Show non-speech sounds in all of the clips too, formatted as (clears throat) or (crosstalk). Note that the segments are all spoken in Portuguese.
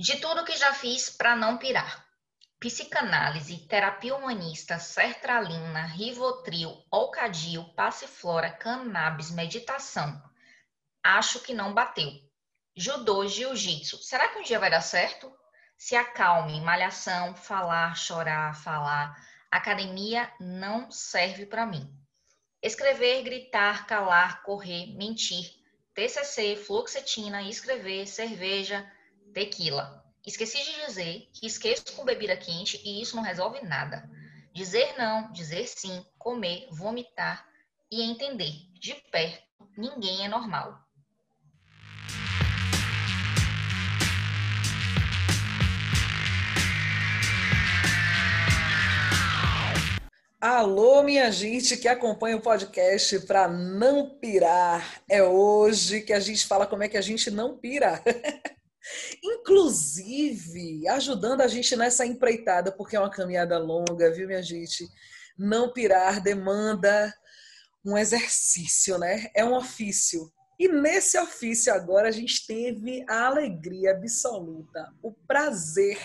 De tudo que já fiz para não pirar. Psicanálise, terapia humanista, sertralina, rivotril, alcadil, passiflora, cannabis, meditação. Acho que não bateu. Judô, jiu-jitsu. Será que um dia vai dar certo? Se acalme, malhação, falar, chorar, falar. Academia não serve para mim. Escrever, gritar, calar, correr, mentir. TCC, fluoxetina, escrever, cerveja, tequila. Esqueci de dizer que esqueço com bebida quente e isso não resolve nada. Dizer não, dizer sim, comer, vomitar e entender de perto, ninguém é normal. Alô, minha gente que acompanha o podcast para não pirar. É hoje que a gente fala como é que a gente não pira. (laughs) Inclusive, ajudando a gente nessa empreitada, porque é uma caminhada longa, viu, minha gente? Não pirar demanda um exercício, né? É um ofício. E nesse ofício agora a gente teve a alegria absoluta, o prazer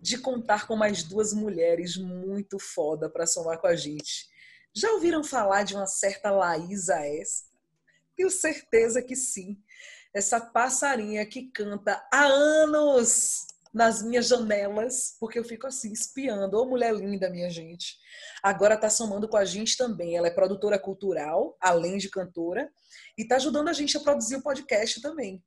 de contar com mais duas mulheres muito foda para somar com a gente. Já ouviram falar de uma certa Laísa S? Tenho certeza que sim. Essa passarinha que canta há anos nas minhas janelas, porque eu fico assim, espiando. Ô, mulher linda, minha gente. Agora está somando com a gente também. Ela é produtora cultural, além de cantora, e está ajudando a gente a produzir o podcast também.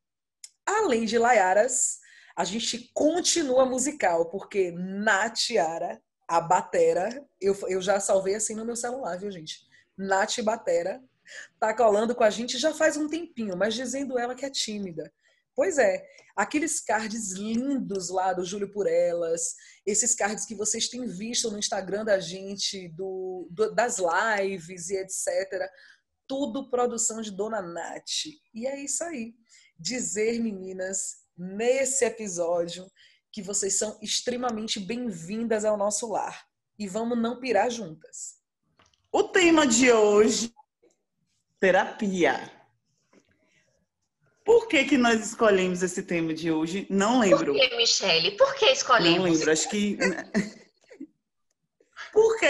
Além de Laiaras, a gente continua musical, porque na Tiara, a batera, eu, eu já salvei assim no meu celular, viu, gente? Nath Batera tá colando com a gente já faz um tempinho, mas dizendo ela que é tímida. Pois é, aqueles cards lindos lá do Júlio por Elas, esses cards que vocês têm visto no Instagram da gente, do, do, das lives e etc. Tudo produção de Dona Nath. E é isso aí. Dizer, meninas, nesse episódio que vocês são extremamente bem-vindas ao nosso lar. E vamos não pirar juntas. O tema de hoje, terapia. Por que, que nós escolhemos esse tema de hoje? Não lembro. Por que, Michele? Por que escolhemos? Não lembro, acho que... (laughs) Porque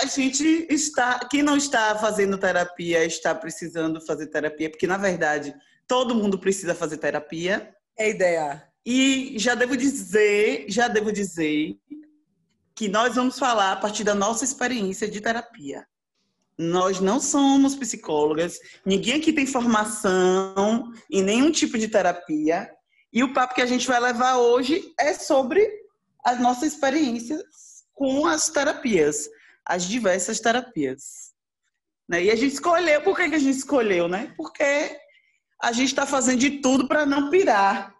a gente está... Quem não está fazendo terapia está precisando fazer terapia, porque, na verdade, todo mundo precisa fazer terapia é ideia. E já devo dizer, já devo dizer que nós vamos falar a partir da nossa experiência de terapia. Nós não somos psicólogas, ninguém aqui tem formação em nenhum tipo de terapia. E o papo que a gente vai levar hoje é sobre as nossas experiências com as terapias, as diversas terapias. Né? E a gente escolheu, por que, a gente escolheu, né? Porque a gente está fazendo de tudo para não pirar.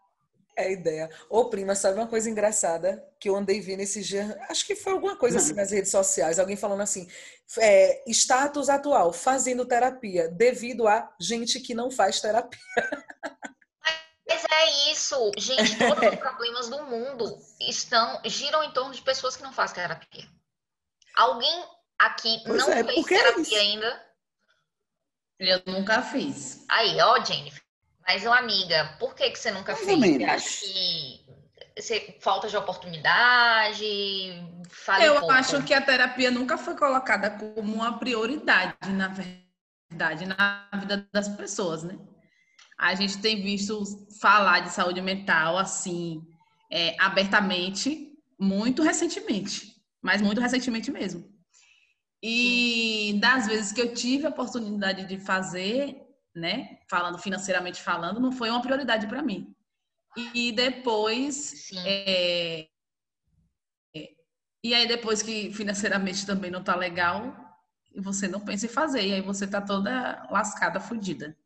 É a ideia. Ô, prima, sabe uma coisa engraçada que eu andei vendo esse dia? Acho que foi alguma coisa assim nas redes sociais. Alguém falando assim: é, status atual, fazendo terapia, devido a gente que não faz terapia. Mas é isso, gente. Todos os problemas do mundo estão giram em torno de pessoas que não fazem terapia. Alguém aqui pois não é, fez terapia é ainda? Eu nunca fiz. Aí, ó, Jennifer. Mas, uma amiga, por que, que você nunca Mais fez? Você acha que você, falta de oportunidade? Fale Eu um acho que a terapia nunca foi colocada como uma prioridade, na verdade, na vida das pessoas, né? A gente tem visto falar de saúde mental assim, é, abertamente, muito recentemente, mas muito recentemente mesmo. E das vezes que eu tive a oportunidade de fazer, né, falando financeiramente falando, não foi uma prioridade para mim. E depois, é, e aí depois que financeiramente também não tá legal, você não pensa em fazer, e aí você tá toda lascada, fodida.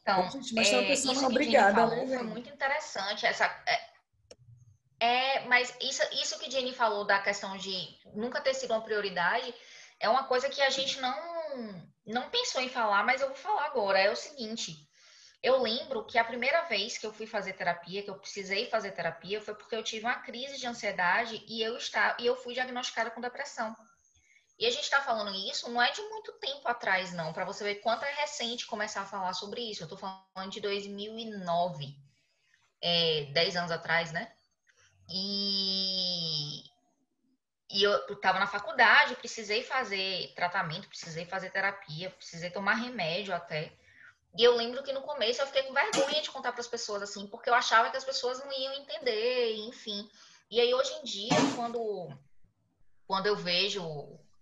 Então, gente, mas é, uma pessoa isso obrigada, falou, né, foi muito interessante essa é, é, mas isso, isso que Jenny falou da questão de nunca ter sido uma prioridade é uma coisa que a gente não, não pensou em falar, mas eu vou falar agora. É o seguinte: eu lembro que a primeira vez que eu fui fazer terapia, que eu precisei fazer terapia, foi porque eu tive uma crise de ansiedade e eu, está, e eu fui diagnosticada com depressão. E a gente está falando isso não é de muito tempo atrás, não, para você ver quanto é recente começar a falar sobre isso. Eu estou falando de 2009. é, 10 anos atrás, né? E, e eu estava na faculdade, precisei fazer tratamento, precisei fazer terapia, precisei tomar remédio até. E eu lembro que no começo eu fiquei com vergonha de contar para as pessoas assim, porque eu achava que as pessoas não iam entender, enfim. E aí hoje em dia, quando quando eu vejo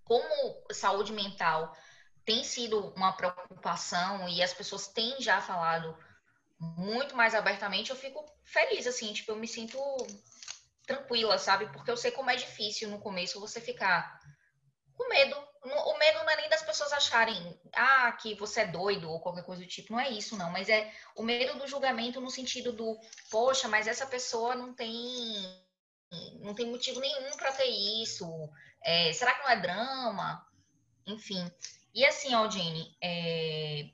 como saúde mental tem sido uma preocupação e as pessoas têm já falado muito mais abertamente, eu fico feliz, assim, tipo, eu me sinto tranquila, sabe? Porque eu sei como é difícil no começo você ficar com medo. O medo não é nem das pessoas acharem, ah, que você é doido ou qualquer coisa do tipo. Não é isso, não. Mas é o medo do julgamento no sentido do, poxa, mas essa pessoa não tem não tem motivo nenhum para ter isso. É, será que não é drama? Enfim. E assim, Aldine, é,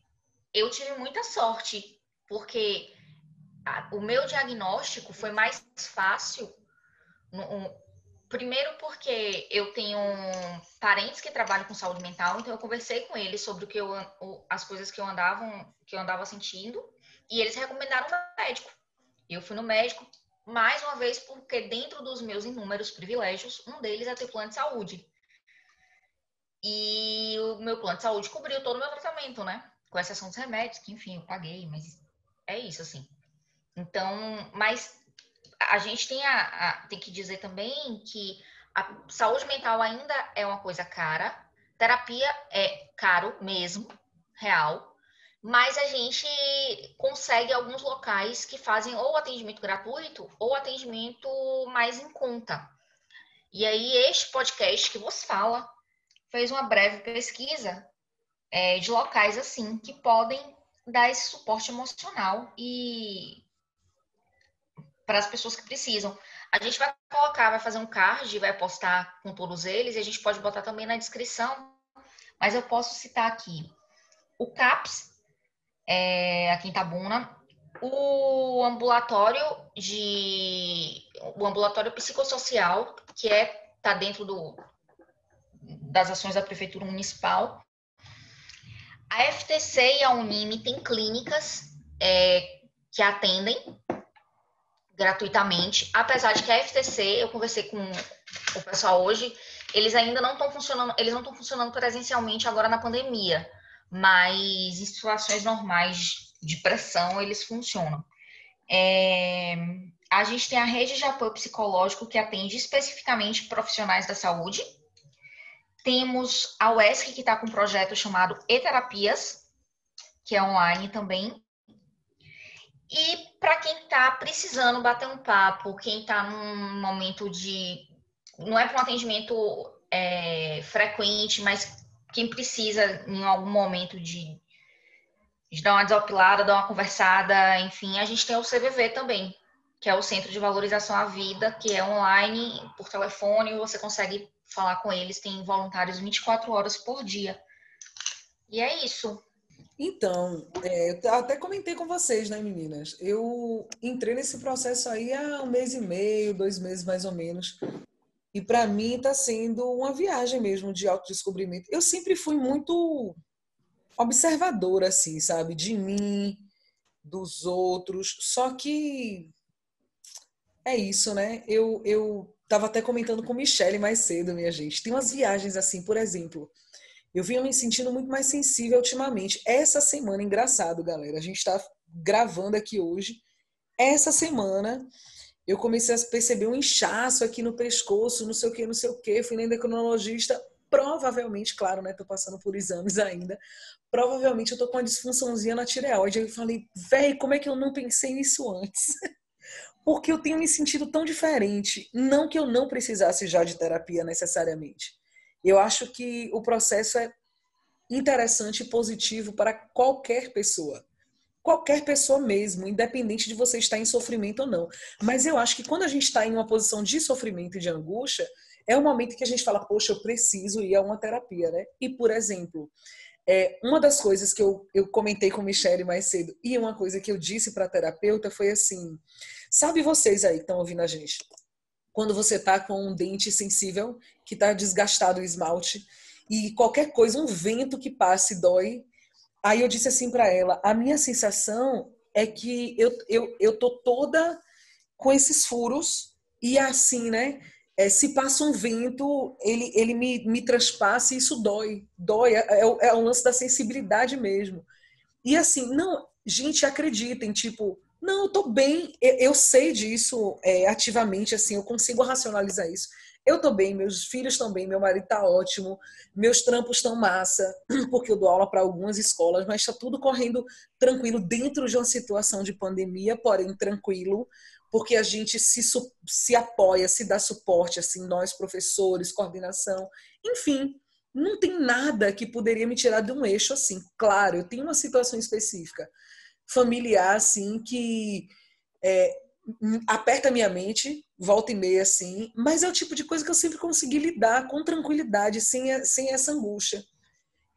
eu tive muita sorte, porque a, o meu diagnóstico foi mais fácil. Um, primeiro porque eu tenho parentes que trabalham com saúde mental, então eu conversei com eles sobre o que eu, as coisas que eu andava, que eu andava sentindo, e eles recomendaram um médico. Eu fui no médico, mais uma vez, porque dentro dos meus inúmeros privilégios, um deles é ter plano de saúde. E o meu plano de saúde cobriu todo o meu tratamento, né? Com exceção dos remédios, que enfim, eu paguei, mas é isso, assim. Então, mas a gente tem, a, a, tem que dizer também que a saúde mental ainda é uma coisa cara, terapia é caro mesmo, real, mas a gente consegue alguns locais que fazem ou atendimento gratuito ou atendimento mais em conta. E aí, este podcast que vos fala fez uma breve pesquisa é, de locais assim que podem dar esse suporte emocional e para as pessoas que precisam. A gente vai colocar, vai fazer um card, vai postar com todos eles e a gente pode botar também na descrição. Mas eu posso citar aqui o CAPS, é, aqui em o ambulatório de o ambulatório psicossocial, que é tá dentro do das ações da prefeitura municipal. A FTC e a Unime têm clínicas é, que atendem gratuitamente, apesar de que a FTC, eu conversei com o pessoal hoje, eles ainda não estão funcionando, eles não estão funcionando presencialmente agora na pandemia, mas em situações normais de pressão eles funcionam. É, a gente tem a rede de apoio psicológico que atende especificamente profissionais da saúde, temos a UESC, que está com um projeto chamado E-Terapias, que é online também. E para quem está precisando bater um papo, quem está num momento de. Não é para um atendimento é, frequente, mas quem precisa em algum momento de, de dar uma desopilada, dar uma conversada, enfim, a gente tem o CVV também, que é o Centro de Valorização à Vida, que é online, por telefone, você consegue falar com eles, tem voluntários 24 horas por dia. E é isso. Então, é, eu até comentei com vocês, né, meninas? Eu entrei nesse processo aí há um mês e meio, dois meses mais ou menos. E para mim está sendo uma viagem mesmo de autodescobrimento. Eu sempre fui muito observadora, assim, sabe? De mim, dos outros. Só que é isso, né? Eu, eu Tava até comentando com Michelle mais cedo, minha gente. Tem umas viagens assim, por exemplo. Eu vinha me sentindo muito mais sensível ultimamente. Essa semana, engraçado, galera. A gente está gravando aqui hoje. Essa semana eu comecei a perceber um inchaço aqui no pescoço, não sei o que, não sei o que. Fui na endocrinologista. Provavelmente, claro, né? Tô passando por exames ainda. Provavelmente eu tô com uma disfunçãozinha na tireoide. Eu falei, véi, como é que eu não pensei nisso antes? (laughs) porque eu tenho me sentido tão diferente. Não que eu não precisasse já de terapia necessariamente. Eu acho que o processo é interessante e positivo para qualquer pessoa. Qualquer pessoa mesmo, independente de você estar em sofrimento ou não. Mas eu acho que quando a gente está em uma posição de sofrimento e de angústia, é o momento que a gente fala, poxa, eu preciso ir a uma terapia, né? E, por exemplo, é, uma das coisas que eu, eu comentei com Michelle mais cedo e uma coisa que eu disse para a terapeuta foi assim: sabe vocês aí que estão ouvindo a gente? Quando você tá com um dente sensível, que tá desgastado o esmalte, e qualquer coisa, um vento que passe dói. Aí eu disse assim para ela: a minha sensação é que eu, eu, eu tô toda com esses furos e assim, né? É, se passa um vento, ele, ele me, me transpassa e isso dói. Dói, é, é, é um lance da sensibilidade mesmo. E assim, não, gente, acreditem, tipo, não, eu tô bem, eu, eu sei disso é, ativamente, assim, eu consigo racionalizar isso. Eu tô bem, meus filhos estão bem, meu marido tá ótimo, meus trampos estão massa, (clears throat) porque eu dou aula para algumas escolas, mas está tudo correndo tranquilo dentro de uma situação de pandemia, porém tranquilo, porque a gente se, se apoia, se dá suporte, assim, nós professores, coordenação, enfim, não tem nada que poderia me tirar de um eixo assim. Claro, eu tenho uma situação específica familiar, assim, que é, aperta minha mente, volta e meia, assim, mas é o tipo de coisa que eu sempre consegui lidar com tranquilidade, sem, sem essa angústia.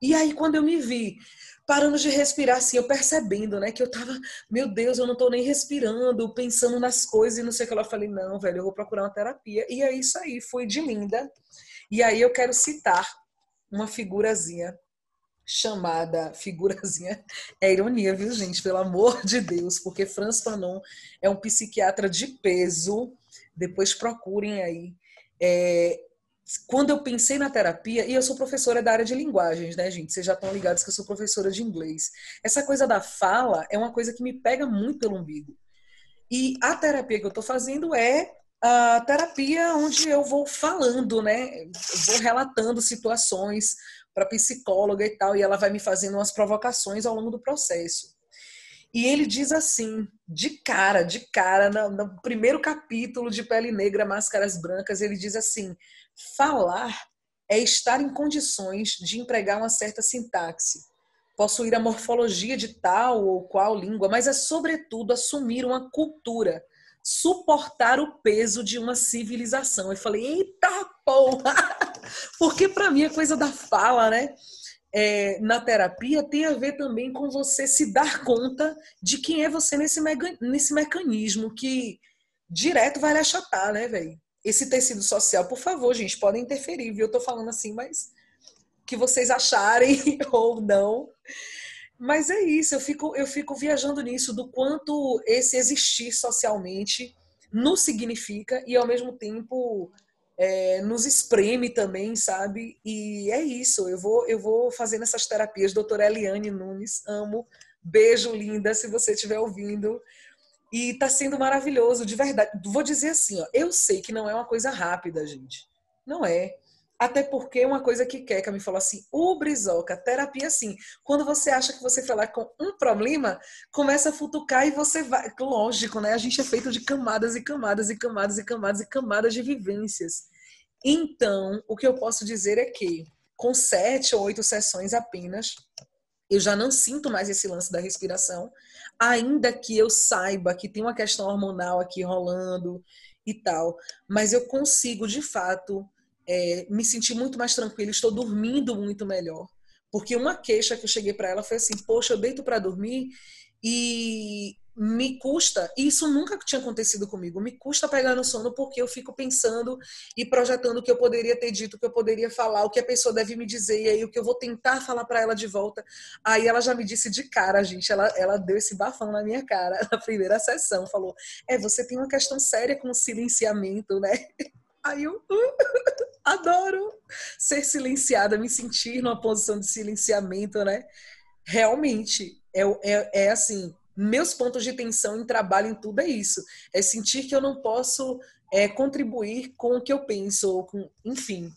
E aí, quando eu me vi parando de respirar, assim, eu percebendo, né, que eu tava, meu Deus, eu não tô nem respirando, pensando nas coisas e não sei o que, eu falei, não, velho, eu vou procurar uma terapia. E é isso aí, foi de linda. E aí eu quero citar uma figurazinha chamada figurazinha. É ironia, viu, gente? Pelo amor de Deus, porque Franz Fanon é um psiquiatra de peso. Depois procurem aí. É, quando eu pensei na terapia, e eu sou professora da área de linguagens, né, gente? Vocês já estão ligados que eu sou professora de inglês. Essa coisa da fala é uma coisa que me pega muito pelo umbigo. E a terapia que eu estou fazendo é a terapia onde eu vou falando, né? vou relatando situações, para psicóloga e tal, e ela vai me fazendo umas provocações ao longo do processo. E ele diz assim, de cara, de cara, no, no primeiro capítulo de Pele Negra, Máscaras Brancas, ele diz assim: falar é estar em condições de empregar uma certa sintaxe, possuir a morfologia de tal ou qual língua, mas é sobretudo assumir uma cultura, suportar o peso de uma civilização. Eu falei, eita porra! (laughs) Porque para mim a coisa da fala, né? É, na terapia tem a ver também com você se dar conta de quem é você nesse, nesse mecanismo que direto vai lhe achatar, né, velho? Esse tecido social, por favor, gente, podem interferir, viu? Eu tô falando assim, mas que vocês acharem (laughs) ou não. Mas é isso, eu fico, eu fico viajando nisso, do quanto esse existir socialmente nos significa e ao mesmo tempo é, nos espreme também, sabe? E é isso, eu vou, eu vou fazendo essas terapias. Doutora Eliane Nunes, amo. Beijo, linda, se você estiver ouvindo. E tá sendo maravilhoso, de verdade. Vou dizer assim, ó, eu sei que não é uma coisa rápida, gente. Não é. Até porque uma coisa que Keka me falou assim, o Brizoca, terapia assim, quando você acha que você falar com um problema, começa a futucar e você vai. Lógico, né? A gente é feito de camadas e camadas e camadas e camadas e camadas de vivências. Então, o que eu posso dizer é que, com sete ou oito sessões apenas, eu já não sinto mais esse lance da respiração, ainda que eu saiba que tem uma questão hormonal aqui rolando e tal, mas eu consigo, de fato, é, me sentir muito mais tranquila, estou dormindo muito melhor. Porque uma queixa que eu cheguei para ela foi assim: Poxa, eu deito para dormir e me custa, e isso nunca tinha acontecido comigo, me custa pegar no sono porque eu fico pensando e projetando o que eu poderia ter dito, o que eu poderia falar, o que a pessoa deve me dizer, e aí o que eu vou tentar falar para ela de volta. Aí ela já me disse de cara, gente, ela, ela deu esse bafão na minha cara (laughs) na primeira sessão, falou: É, você tem uma questão séria com o silenciamento, né? (laughs) Eu (laughs) adoro ser silenciada, me sentir numa posição de silenciamento, né? Realmente, é, é, é assim, meus pontos de tensão em trabalho, em tudo é isso. É sentir que eu não posso é, contribuir com o que eu penso, com, enfim.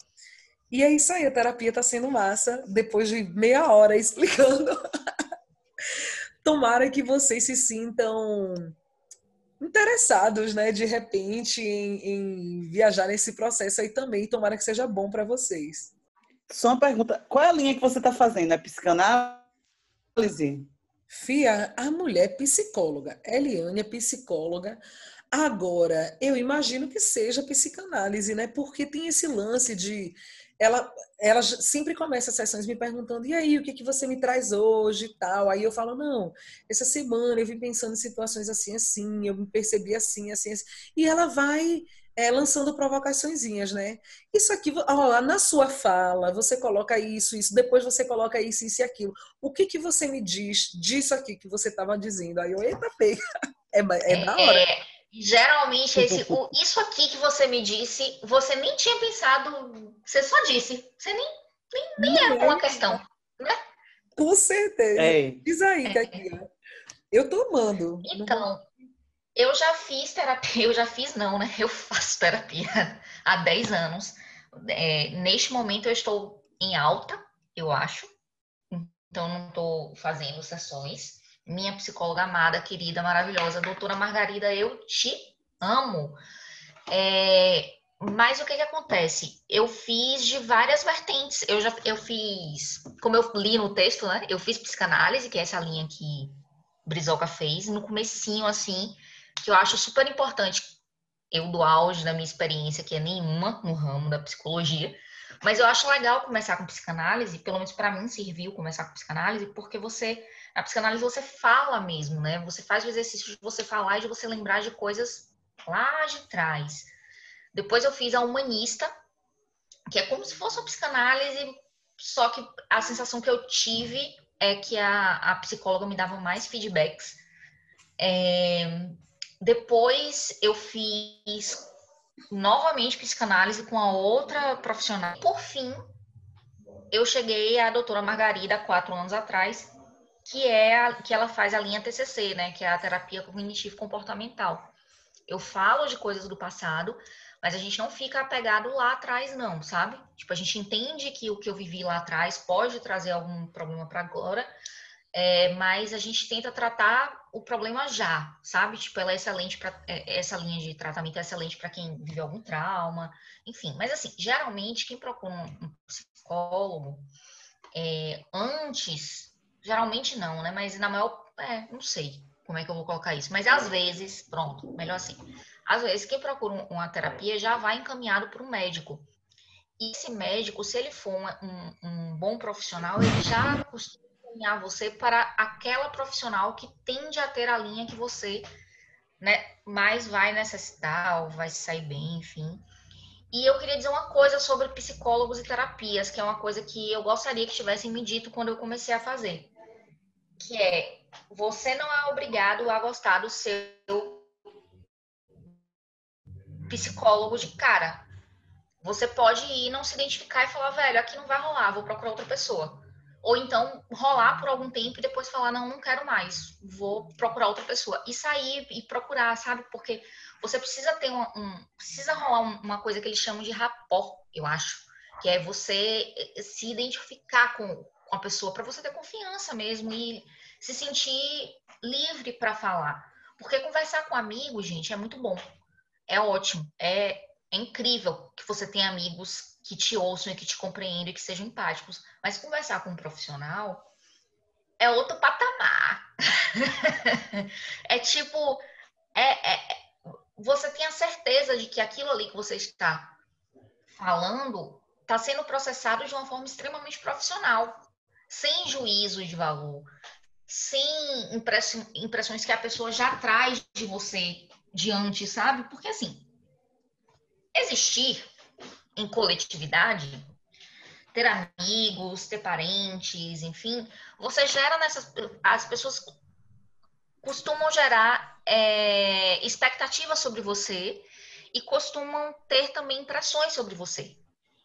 E é isso aí, a terapia está sendo massa, depois de meia hora explicando. (laughs) Tomara que vocês se sintam interessados, né, de repente, em, em, viajar nesse processo aí também. Tomara que seja bom para vocês. Só uma pergunta: qual é a linha que você está fazendo? É psicanálise? Fia, a mulher psicóloga. Eliane é psicóloga. Agora, eu imagino que seja psicanálise, né? Porque tem esse lance de ela, ela sempre começa as sessões me perguntando, e aí, o que, que você me traz hoje e tal? Aí eu falo, não, essa semana eu vim pensando em situações assim, assim, eu me percebi assim, assim, assim. E ela vai é, lançando provocaçõezinhas, né? Isso aqui, ó, na sua fala, você coloca isso, isso, depois você coloca isso, isso e aquilo. O que que você me diz disso aqui que você estava dizendo? Aí eu, eita, pega. (laughs) É, é da hora. É, geralmente, esse, o, (laughs) isso aqui que você me disse, você nem tinha pensado, você só disse. Você nem, nem, nem é uma questão, né? Com certeza. É. Diz aí, é. Eu tô amando. Então, eu já fiz terapia, eu já fiz não, né? Eu faço terapia (laughs) há 10 anos. É, neste momento eu estou em alta, eu acho. Então não estou fazendo sessões. Minha psicóloga amada, querida, maravilhosa, doutora Margarida, eu te amo. É, mas o que, que acontece? Eu fiz de várias vertentes. Eu já eu fiz, como eu li no texto, né? Eu fiz psicanálise, que é essa linha que Brizoca fez, no comecinho, assim, que eu acho super importante. Eu, do auge da minha experiência, que é nenhuma no ramo da psicologia, mas eu acho legal começar com psicanálise, pelo menos para mim serviu começar com psicanálise, porque você, na psicanálise você fala mesmo, né? Você faz o exercício de você falar e de você lembrar de coisas lá de trás. Depois eu fiz a humanista, que é como se fosse uma psicanálise, só que a sensação que eu tive é que a, a psicóloga me dava mais feedbacks. É, depois eu fiz novamente psicanálise com a outra profissional. Por fim, eu cheguei à doutora Margarida quatro anos atrás, que é a, que ela faz a linha TCC, né, que é a terapia cognitivo comportamental. Eu falo de coisas do passado, mas a gente não fica apegado lá atrás não, sabe? Tipo, a gente entende que o que eu vivi lá atrás pode trazer algum problema para agora, é, mas a gente tenta tratar o problema já, sabe? Tipo, ela é excelente para é, essa linha de tratamento é excelente para quem viveu algum trauma, enfim. Mas assim, geralmente quem procura um, psicólogo é, antes, geralmente não, né? Mas na maior, é, não sei como é que eu vou colocar isso, mas às vezes, pronto, melhor assim. Às vezes quem procura uma terapia já vai encaminhado para um médico. E esse médico, se ele for um, um bom profissional, ele já costuma encaminhar você para aquela profissional que tende a ter a linha que você né, mais vai necessitar ou vai sair bem, enfim. E eu queria dizer uma coisa sobre psicólogos e terapias, que é uma coisa que eu gostaria que tivessem me dito quando eu comecei a fazer. Que é, você não é obrigado a gostar do seu psicólogo de cara. Você pode ir, não se identificar e falar, velho, aqui não vai rolar, vou procurar outra pessoa. Ou então rolar por algum tempo e depois falar, não, não quero mais, vou procurar outra pessoa. E sair e procurar, sabe? Porque você precisa ter um. um precisa rolar uma coisa que eles chamam de rapport, eu acho. Que é você se identificar com, com a pessoa, para você ter confiança mesmo e se sentir livre para falar. Porque conversar com amigos, gente, é muito bom. É ótimo. É, é incrível que você tenha amigos que te ouçam e que te compreendam e que sejam empáticos. Mas conversar com um profissional é outro patamar. (laughs) é tipo, é, é, você tem a certeza de que aquilo ali que você está falando está sendo processado de uma forma extremamente profissional, sem juízo de valor, sem impressões que a pessoa já traz de você diante, sabe? Porque assim, existir em coletividade, ter amigos, ter parentes, enfim, você gera nessas. As pessoas costumam gerar é, expectativas sobre você e costumam ter também impressões sobre você.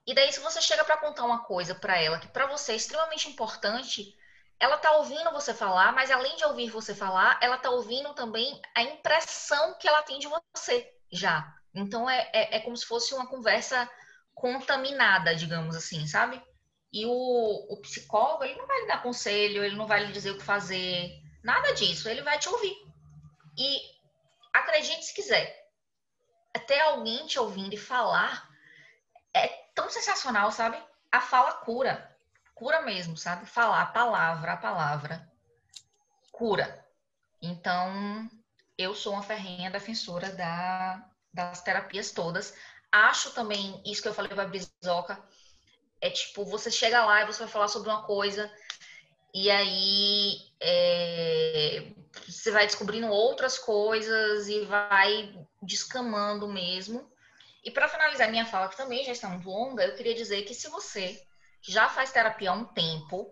E daí, se você chega para contar uma coisa para ela que para você é extremamente importante, ela tá ouvindo você falar, mas além de ouvir você falar, ela tá ouvindo também a impressão que ela tem de você já. Então é, é, é como se fosse uma conversa contaminada, digamos assim, sabe? E o, o psicólogo, ele não vai lhe dar conselho, ele não vai lhe dizer o que fazer, nada disso, ele vai te ouvir. E acredite se quiser, até alguém te ouvindo e falar é tão sensacional, sabe? A fala cura, cura mesmo, sabe? Falar a palavra, a palavra cura. Então, eu sou uma ferrenha defensora da, das terapias todas, acho também, isso que eu falei para Brizoca, é tipo, você chega lá e você vai falar sobre uma coisa, e aí é, você vai descobrindo outras coisas e vai descamando mesmo. E para finalizar minha fala, que também já está muito longa, eu queria dizer que se você já faz terapia há um tempo,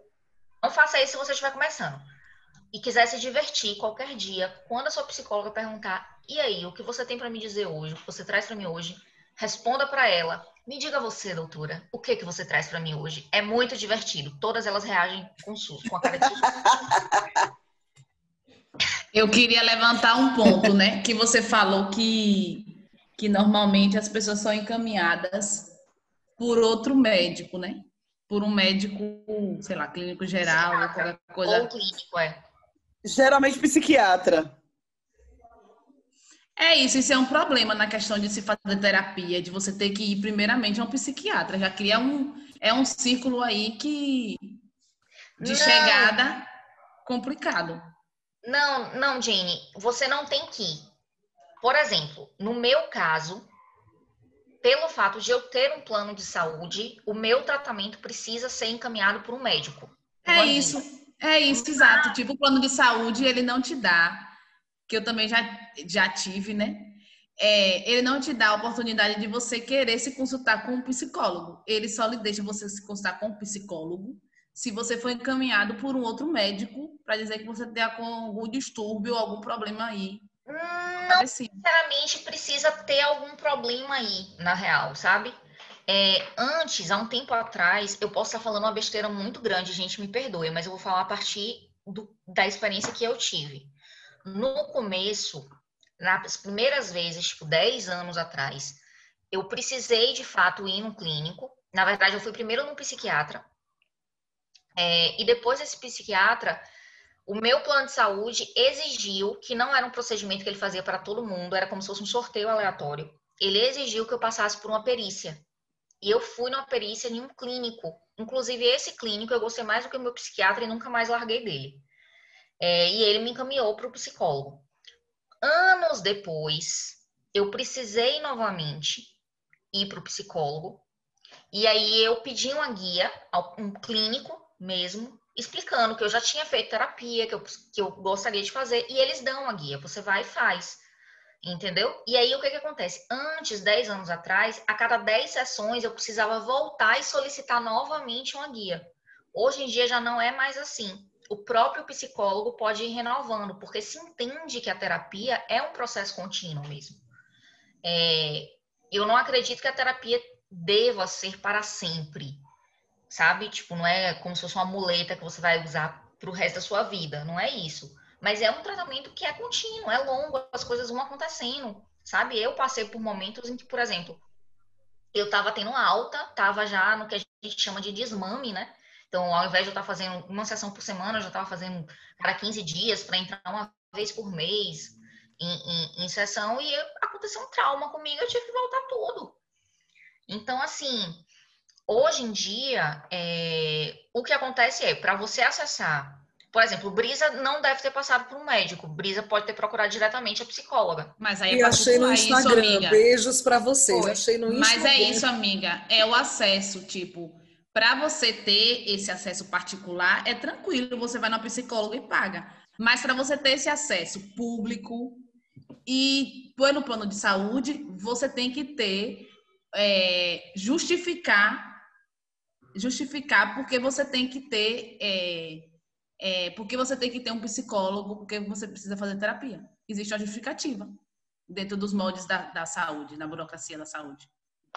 não faça isso se você estiver começando. E quiser se divertir qualquer dia, quando a sua psicóloga perguntar: "E aí, o que você tem para me dizer hoje? O que você traz para mim hoje?", responda para ela: "Me diga você, doutora, o que que você traz para mim hoje?". É muito divertido. Todas elas reagem com susto, com a cara de susto. (laughs) Eu queria levantar um ponto, né? Que você falou que, que normalmente as pessoas são encaminhadas por outro médico, né? Por um médico, sei lá, clínico geral, ou qualquer coisa. Ou clínico, é. Geralmente psiquiatra. É isso, isso é um problema na questão de se fazer terapia, de você ter que ir primeiramente a um psiquiatra. Já cria um. É um círculo aí que. de Não. chegada complicado. Não, não, Jane, você não tem que ir. Por exemplo, no meu caso, pelo fato de eu ter um plano de saúde, o meu tratamento precisa ser encaminhado por um médico. É isso, é isso, exato. Tipo, o plano de saúde, ele não te dá, que eu também já, já tive, né? É, ele não te dá a oportunidade de você querer se consultar com um psicólogo. Ele só lhe deixa você se consultar com um psicólogo se você for encaminhado por um outro médico para dizer que você tem algum distúrbio ou algum problema aí. Não necessariamente precisa ter algum problema aí, na real, sabe? É, antes, há um tempo atrás, eu posso estar falando uma besteira muito grande, gente, me perdoe, mas eu vou falar a partir do, da experiência que eu tive. No começo, nas primeiras vezes, tipo, 10 anos atrás, eu precisei de fato ir no clínico. Na verdade, eu fui primeiro no psiquiatra, é, e depois esse psiquiatra, o meu plano de saúde exigiu que não era um procedimento que ele fazia para todo mundo, era como se fosse um sorteio aleatório. Ele exigiu que eu passasse por uma perícia. E eu fui numa perícia em um clínico. Inclusive, esse clínico eu gostei mais do que o meu psiquiatra e nunca mais larguei dele. É, e ele me encaminhou para o psicólogo. Anos depois, eu precisei novamente ir para o psicólogo. E aí eu pedi uma guia, um clínico, mesmo, explicando que eu já tinha feito terapia, que eu, que eu gostaria de fazer, e eles dão a guia, você vai e faz. Entendeu? E aí o que, que acontece? Antes, 10 anos atrás, a cada 10 sessões eu precisava voltar e solicitar novamente uma guia. Hoje em dia já não é mais assim. O próprio psicólogo pode ir renovando, porque se entende que a terapia é um processo contínuo mesmo. É, eu não acredito que a terapia deva ser para sempre sabe? Tipo, não é como se fosse uma muleta que você vai usar para o resto da sua vida, não é isso. Mas é um tratamento que é contínuo, é longo, as coisas vão acontecendo, sabe? Eu passei por momentos em que, por exemplo, eu estava tendo alta, estava já no que a gente chama de desmame, né? Então, ao invés de eu estar fazendo uma sessão por semana, eu já estava fazendo cada 15 dias para entrar uma vez por mês em, em, em sessão e aconteceu um trauma comigo, eu tive que voltar tudo. Então, assim, Hoje em dia, é, o que acontece é, para você acessar, por exemplo, Brisa não deve ter passado por um médico, Brisa pode ter procurado diretamente a psicóloga. Mas aí é e achei no Instagram, isso, beijos para vocês, Foi. achei no Instagram. Mas é isso, amiga, é o acesso, tipo, para você ter esse acesso particular, é tranquilo, você vai na psicóloga e paga. Mas para você ter esse acesso público e pelo plano de saúde, você tem que ter, é, justificar justificar porque você tem que ter é, é, porque você tem que ter um psicólogo, porque você precisa fazer terapia. Existe uma justificativa dentro dos moldes da, da saúde, na burocracia da saúde.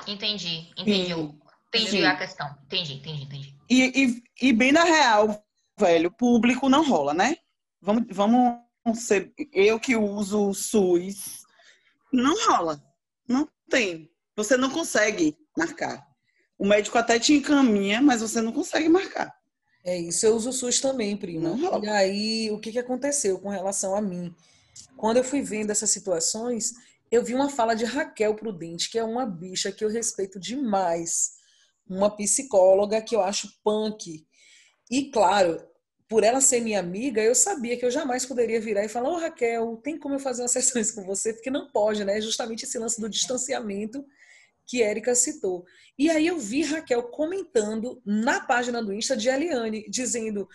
Entendi, entendi. Sim. Entendi Sim. a questão. Entendi, entendi, entendi. E, e, e, bem na real, velho, público não rola, né? Vamos, vamos ser. Eu que uso o SUS, não rola. Não tem. Você não consegue marcar. O médico até te encaminha, mas você não consegue marcar. É isso, eu uso o SUS também, prima. Não, e aí, o que, que aconteceu com relação a mim? Quando eu fui vendo essas situações, eu vi uma fala de Raquel Prudente, que é uma bicha que eu respeito demais. Uma psicóloga que eu acho punk. E, claro, por ela ser minha amiga, eu sabia que eu jamais poderia virar e falar: Ô oh, Raquel, tem como eu fazer umas (laughs) sessões com você? Porque não pode, né? Justamente esse lance do distanciamento que Érica citou. E aí eu vi Raquel comentando na página do Insta de Eliane, dizendo: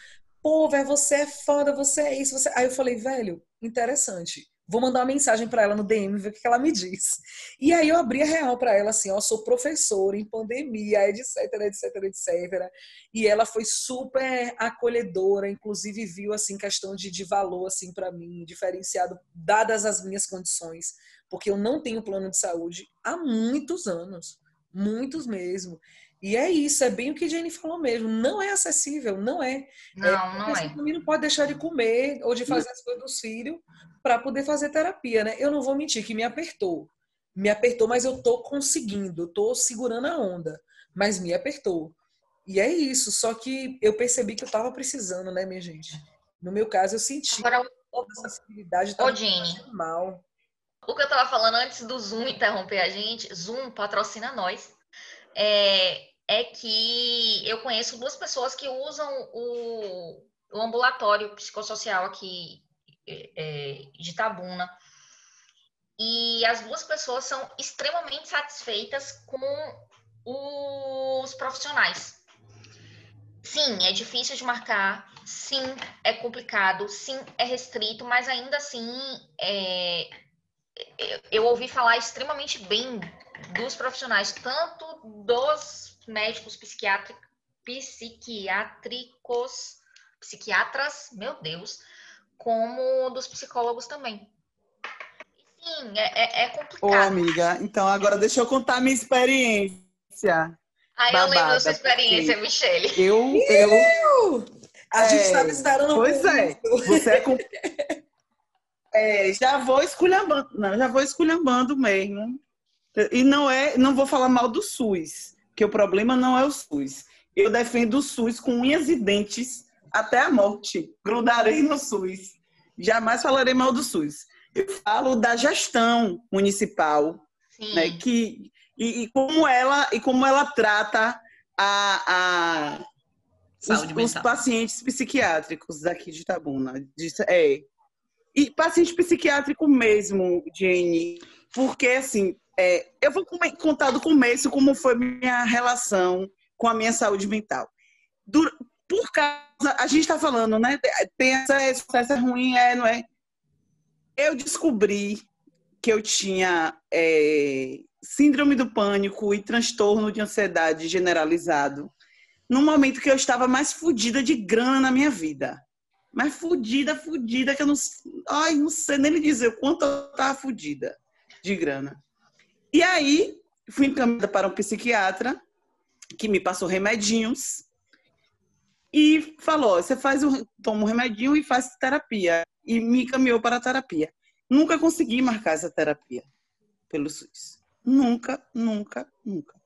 pô, velho, você é foda, você é isso. Você... Aí eu falei, velho, interessante. Vou mandar uma mensagem para ela no DM, ver o que ela me diz. E aí eu abri a real para ela assim, ó, sou professora em pandemia, etc, etc, etc. E ela foi super acolhedora, inclusive viu assim questão de, de valor assim para mim, diferenciado dadas as minhas condições, porque eu não tenho plano de saúde há muitos anos, muitos mesmo. E é isso, é bem o que a Jenny falou mesmo. Não é acessível, não é. Não, é, não é. Não pode deixar de comer ou de fazer as coisas dos filhos para poder fazer terapia, né? Eu não vou mentir que me apertou. Me apertou, mas eu tô conseguindo, tô segurando a onda, mas me apertou. E é isso, só que eu percebi que eu tava precisando, né, minha gente? No meu caso, eu senti Agora, a sensibilidade Ô, Jenny, mal. O que eu tava falando antes do Zoom interromper a gente, Zoom patrocina nós. É, é que eu conheço duas pessoas que usam o, o ambulatório psicossocial aqui é, de Tabuna. E as duas pessoas são extremamente satisfeitas com os profissionais. Sim, é difícil de marcar, sim, é complicado, sim, é restrito, mas ainda assim é, eu ouvi falar extremamente bem dos profissionais, tanto dos médicos psiquiátricos, psiquiátricos, psiquiatras, meu Deus, como dos psicólogos também. Sim, é, é, é complicado. Ô, amiga, então agora deixa eu contar minha experiência. Ah, eu lembro da sua experiência, Michele. Eu, eu... A gente estava é, esperando Pois é, você é, com... (laughs) é, já vou esculhambando, não, já vou esculhambando mesmo. E não é, não vou falar mal do SUS que o problema não é o SUS. Eu defendo o SUS com unhas e dentes até a morte. Grudarei no SUS. Jamais falarei mal do SUS. Eu falo da gestão municipal, Sim. né, que e, e, como ela e como ela trata a, a os, os, pacientes psiquiátricos daqui de Itabuna. De, é, e paciente psiquiátrico mesmo, Jenny, porque assim é, eu vou contar do começo como foi minha relação com a minha saúde mental. por causa, a gente está falando, né? Tem essa, essa ruim, é, não é? Eu descobri que eu tinha é, síndrome do pânico e transtorno de ansiedade generalizado no momento que eu estava mais fodida de grana na minha vida. Mas fodida, fodida, que eu não, ai, não sei nem lhe dizer o quanto eu estava fodida de grana. E aí, fui encaminhada para um psiquiatra que me passou remedinhos e falou: você faz um, toma um remedinho e faz terapia. E me encaminhou para a terapia. Nunca consegui marcar essa terapia pelo SUS. Nunca, nunca, nunca.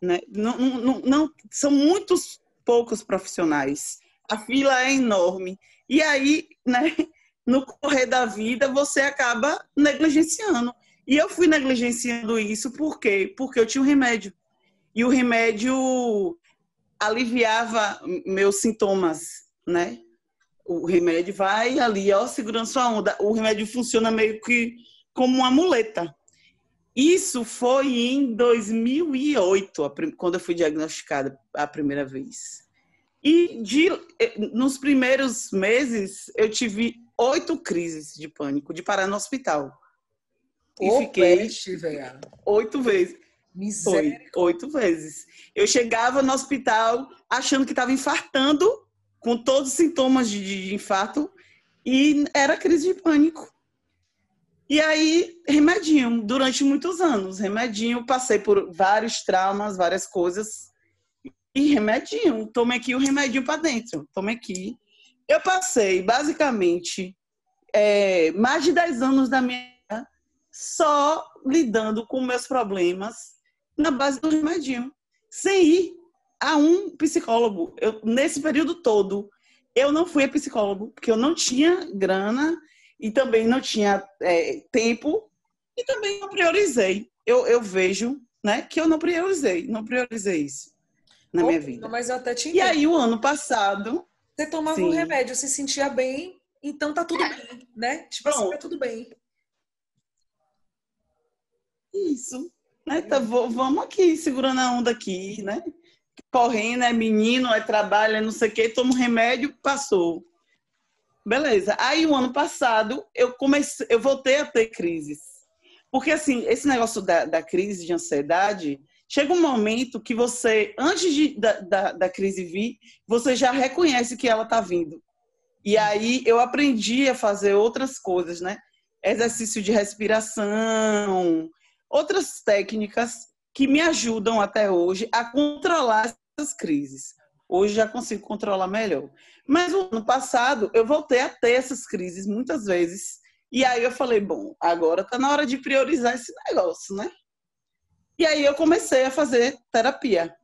Né? Não, não, não, são muitos poucos profissionais. A fila é enorme. E aí, né, (laughs) no correr da vida, você acaba negligenciando. E eu fui negligenciando isso por quê? Porque eu tinha um remédio. E o remédio aliviava meus sintomas, né? O remédio vai ali, ó, segurando sua onda. O remédio funciona meio que como uma muleta. Isso foi em 2008, quando eu fui diagnosticada a primeira vez. E de, eh, nos primeiros meses, eu tive oito crises de pânico, de parar no hospital. E fiquei peste, oito vezes. Miséria. Oito vezes. Eu chegava no hospital achando que estava infartando, com todos os sintomas de, de infarto, e era crise de pânico. E aí, remedinho, durante muitos anos. Remedinho, passei por vários traumas, várias coisas. E remedinho, tomei aqui o remedinho para dentro. Tomei aqui. Eu passei, basicamente, é, mais de 10 anos da minha só lidando com meus problemas na base do remedinho, sem ir a um psicólogo. Eu, nesse período todo, eu não fui a psicólogo, porque eu não tinha grana e também não tinha é, tempo e também não priorizei. Eu, eu vejo né, que eu não priorizei, não priorizei isso na minha vida. Mas eu até tinha. E aí, o ano passado. Você tomava sim. um remédio, se sentia bem, então tá tudo bem, né? Tipo assim, tá tudo bem. Isso. Né? Tá, vamos aqui, segurando a onda aqui, né? Correndo, é menino, é trabalho, é não sei o quê, toma um remédio, passou. Beleza. Aí o ano passado eu comecei, eu voltei a ter crises. Porque assim, esse negócio da, da crise de ansiedade, chega um momento que você, antes de, da, da, da crise vir, você já reconhece que ela está vindo. E aí eu aprendi a fazer outras coisas, né? Exercício de respiração, outras técnicas que me ajudam até hoje a controlar essas crises. Hoje já consigo controlar melhor. Mas o ano passado eu voltei a ter essas crises muitas vezes. E aí eu falei, bom, agora tá na hora de priorizar esse negócio, né? E aí eu comecei a fazer terapia.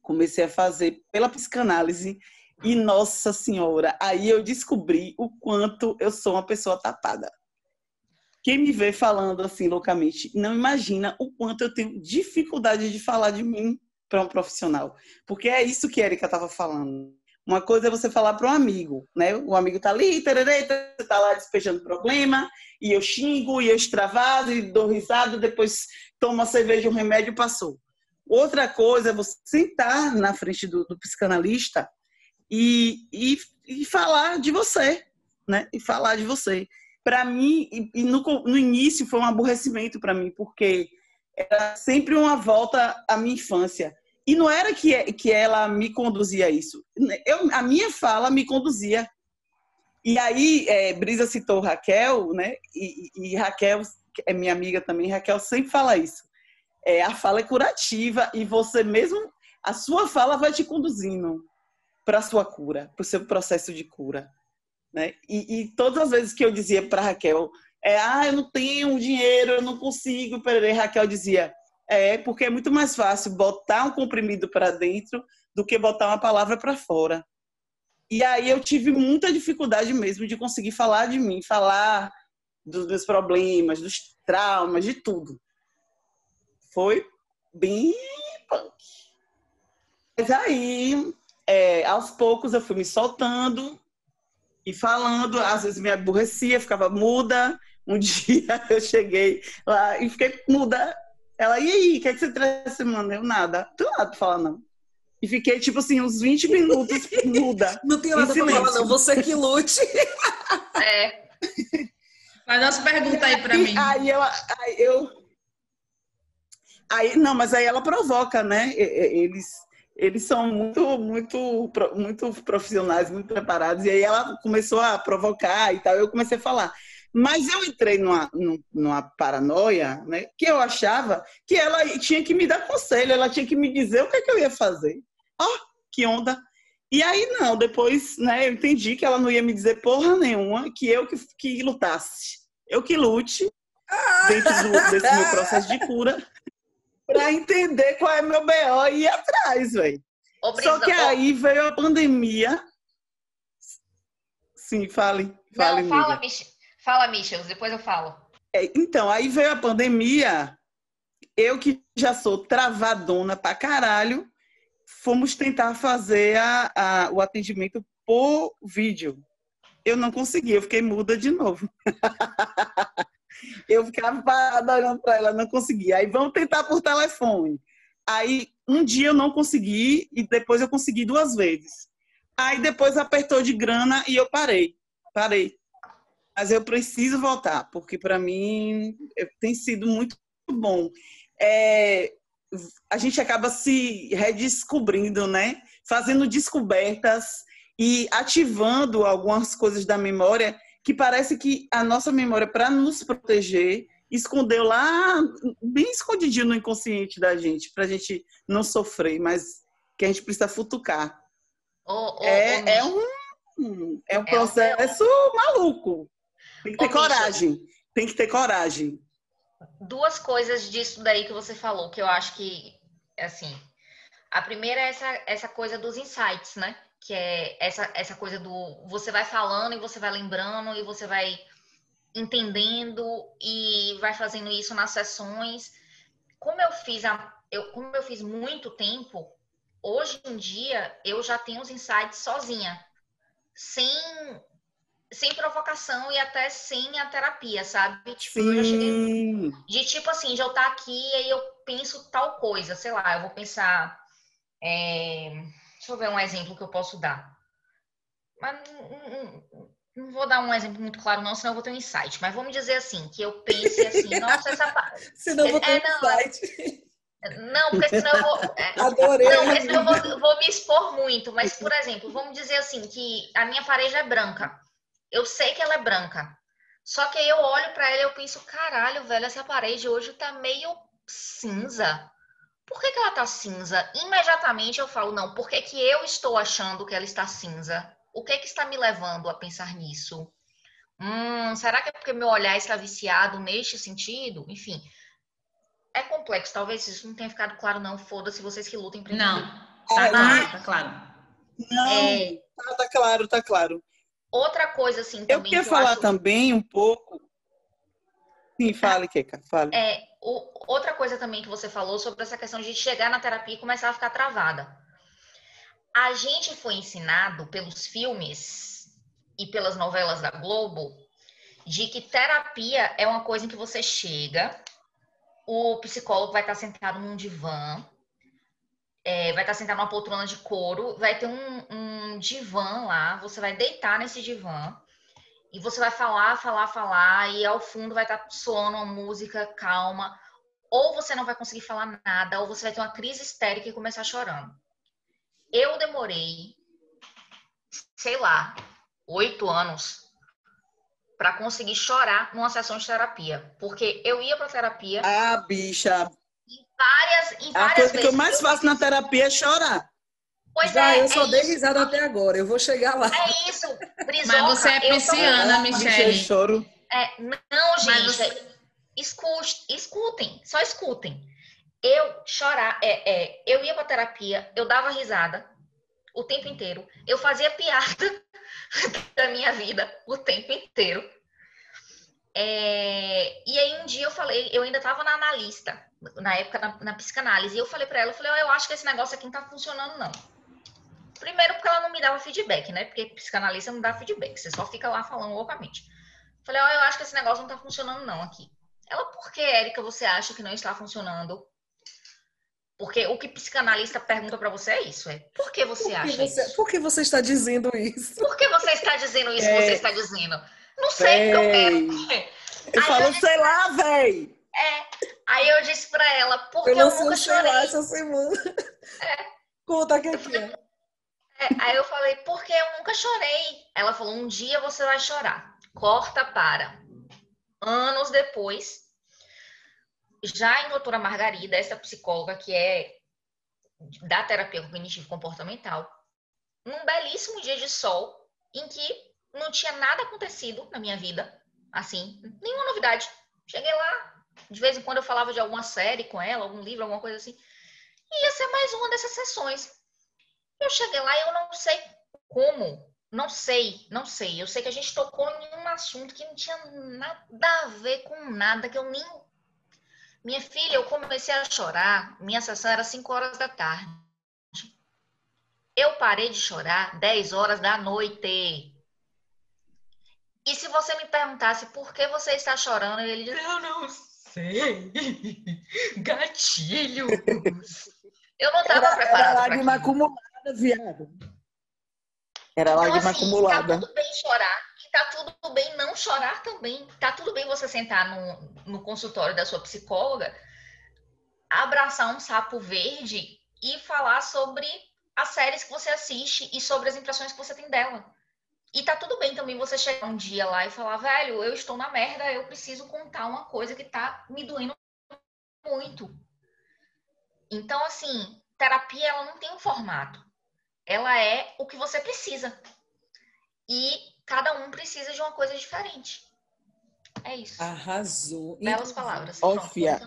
Comecei a fazer pela psicanálise. E nossa senhora, aí eu descobri o quanto eu sou uma pessoa tapada. Quem me vê falando assim loucamente, não imagina o quanto eu tenho dificuldade de falar de mim para um profissional. Porque é isso que a Erika estava falando. Uma coisa é você falar para um amigo, né? O amigo está ali, você está lá despejando problema, e eu xingo, e eu extravado, e dou risada, depois tomo uma cerveja, um remédio, passou. Outra coisa é você sentar na frente do, do psicanalista e, e, e, falar de você, né? E falar de você para mim, e no, no início foi um aborrecimento para mim, porque era sempre uma volta à minha infância. E não era que, que ela me conduzia a isso. Eu, a minha fala me conduzia. E aí, é, Brisa citou Raquel, né? E, e, Raquel é minha amiga também. Raquel sempre fala isso. É, a fala é curativa e você mesmo, a sua fala vai te conduzindo para a sua cura, para o seu processo de cura. Né? E, e todas as vezes que eu dizia para Raquel, é, ah, eu não tenho dinheiro, eu não consigo, peraí, Raquel dizia, é, porque é muito mais fácil botar um comprimido para dentro do que botar uma palavra para fora. E aí eu tive muita dificuldade mesmo de conseguir falar de mim, falar dos meus problemas, dos traumas, de tudo. Foi bem punk. Mas aí, é, aos poucos, eu fui me soltando e falando, às vezes me aborrecia, ficava muda. Um (laughs) dia eu cheguei lá e fiquei muda. Ela, e aí, o que, é que você traz essa semana? Eu, nada. Nada pra falar, não. E fiquei, tipo assim, uns 20 minutos (laughs) muda. Não tenho nada pra falar, não. Você que lute. (laughs) É. Faz umas perguntas aí pra mim. Aí eu, aí eu. Aí, não, mas aí ela provoca, né? Eles eles são muito, muito, muito profissionais, muito preparados. E aí ela começou a provocar e tal. Eu comecei a falar. Mas eu entrei numa, numa paranoia, né? Que eu achava que ela tinha que me dar conselho, ela tinha que me dizer o que, é que eu ia fazer. Ó, oh, que onda! E aí não, depois, né? Eu entendi que ela não ia me dizer porra nenhuma, que eu que, que lutasse, eu que lute dentro do, desse meu processo de cura para entender qual é meu BO e ir atrás, velho. Só que aí veio a pandemia. Sim, fale. fale Não, fala, Mich fala, Michel, depois eu falo. É, então, aí veio a pandemia. Eu que já sou travadona pra caralho, fomos tentar fazer a, a, o atendimento por vídeo. Eu não consegui, eu fiquei muda de novo. (laughs) Eu ficava parada olhando para ela, não conseguia. Aí vamos tentar por telefone. Aí um dia eu não consegui e depois eu consegui duas vezes. Aí depois apertou de grana e eu parei. Parei. Mas eu preciso voltar, porque para mim tem sido muito bom. É, a gente acaba se redescobrindo, né? Fazendo descobertas e ativando algumas coisas da memória que parece que a nossa memória, para nos proteger, escondeu lá, bem escondidinho no inconsciente da gente, para a gente não sofrer, mas que a gente precisa futucar. Oh, oh, é, oh, é, um, é um processo é maluco. Tem que ter coragem. Tem que ter coragem. Duas coisas disso daí que você falou, que eu acho que, assim, a primeira é essa, essa coisa dos insights, né? Que é essa, essa coisa do você vai falando e você vai lembrando e você vai entendendo e vai fazendo isso nas sessões. Como eu fiz a, eu, como eu fiz muito tempo, hoje em dia eu já tenho os insights sozinha, sem sem provocação e até sem a terapia, sabe? Tipo, Sim. eu já cheguei de tipo assim, já eu estar tá aqui e aí eu penso tal coisa, sei lá, eu vou pensar é, Deixa eu ver um exemplo que eu posso dar. Mas não vou dar um exemplo muito claro, não, senão eu vou ter um insight. Mas vamos dizer assim, que eu pense assim, (laughs) nossa, essa parte. senão eu vou ter é, um não, insight. Não, porque senão eu vou. É, (laughs) Adorei. Não, porque senão eu vou, vou, me expor muito. Mas, por exemplo, vamos dizer assim, que a minha parede é branca. Eu sei que ela é branca. Só que aí eu olho para ela e eu penso, caralho, velho, essa parede hoje tá meio cinza. Por que, que ela tá cinza? Imediatamente eu falo, não, por que, que eu estou achando que ela está cinza? O que, que está me levando a pensar nisso? Hum, será que é porque meu olhar está viciado neste sentido? Enfim, é complexo. Talvez isso não tenha ficado claro, não. Foda-se vocês que lutem pra Não, tá, ah, claro, tá claro. Não, é... tá, tá, claro, tá claro. Outra coisa, assim, também. Eu queria que falar acho... também um pouco. Sim, fale, Keka, fale. É, o, outra coisa também que você falou sobre essa questão de chegar na terapia e começar a ficar travada. A gente foi ensinado pelos filmes e pelas novelas da Globo de que terapia é uma coisa em que você chega, o psicólogo vai estar sentado num divã, é, vai estar sentado numa poltrona de couro, vai ter um, um divã lá, você vai deitar nesse divã e você vai falar, falar, falar, e ao fundo vai estar soando uma música calma, ou você não vai conseguir falar nada, ou você vai ter uma crise histérica e começar chorando. Eu demorei, sei lá, oito anos para conseguir chorar numa sessão de terapia. Porque eu ia para terapia. Ah, bicha. Em várias, em várias A coisa que eu mais faço na terapia é chorar. Pois Já, é, eu só é dei risada até agora. Eu vou chegar lá. É isso, Brizoca, Mas você é pisciana, Michelle. Choro. É, não, gente. Você... Escute, escutem, só escutem eu chorar, é, é, eu ia para terapia, eu dava risada o tempo inteiro, eu fazia piada (laughs) da minha vida o tempo inteiro. É, e aí um dia eu falei, eu ainda estava na analista, na época na, na psicanálise, e eu falei para ela, eu falei, oh, eu acho que esse negócio aqui não tá funcionando não. Primeiro porque ela não me dava feedback, né? Porque psicanalista não dá feedback, você só fica lá falando loucamente. Falei, ó, oh, eu acho que esse negócio não tá funcionando não aqui. Ela, por que, Érica, você acha que não está funcionando? Porque o que psicanalista pergunta para você é isso, é por que você por que acha você, isso? Por que você está dizendo isso? Por que você está dizendo isso é. que você está dizendo? Não sei, porque eu quero. Eu falo, eu sei lá, véi. É. Aí eu disse para ela, porque eu, eu nunca chorei. Lá essa semana. É. Conta aqui. aqui. É, aí eu falei, porque eu nunca chorei. Ela falou, um dia você vai chorar. Corta para. Anos depois, já em doutora Margarida, essa psicóloga que é da terapia cognitivo comportamental, num belíssimo dia de sol, em que não tinha nada acontecido na minha vida, assim, nenhuma novidade. Cheguei lá, de vez em quando eu falava de alguma série com ela, algum livro, alguma coisa assim, e ia ser mais uma dessas sessões. Eu cheguei lá e eu não sei como, não sei, não sei. Eu sei que a gente tocou em um assunto que não tinha nada a ver com nada, que eu nem minha filha, eu comecei a chorar, minha sessão era 5 horas da tarde. Eu parei de chorar 10 horas da noite. E se você me perguntasse por que você está chorando, ele diz, eu não sei. (laughs) Gatilho. (laughs) Eu não estava preparada. Era lágrima acumulada, viado. Era então, lágrima assim, acumulada. Tá tudo bem chorar tá tudo bem não chorar também. Tá tudo bem você sentar no, no consultório da sua psicóloga, abraçar um sapo verde e falar sobre as séries que você assiste e sobre as impressões que você tem dela. E tá tudo bem também você chegar um dia lá e falar, velho, eu estou na merda, eu preciso contar uma coisa que tá me doendo muito. Então, assim, terapia ela não tem um formato. Ela é o que você precisa. E cada um precisa de uma coisa diferente. É isso. Arrasou. Belas palavras. Ófia,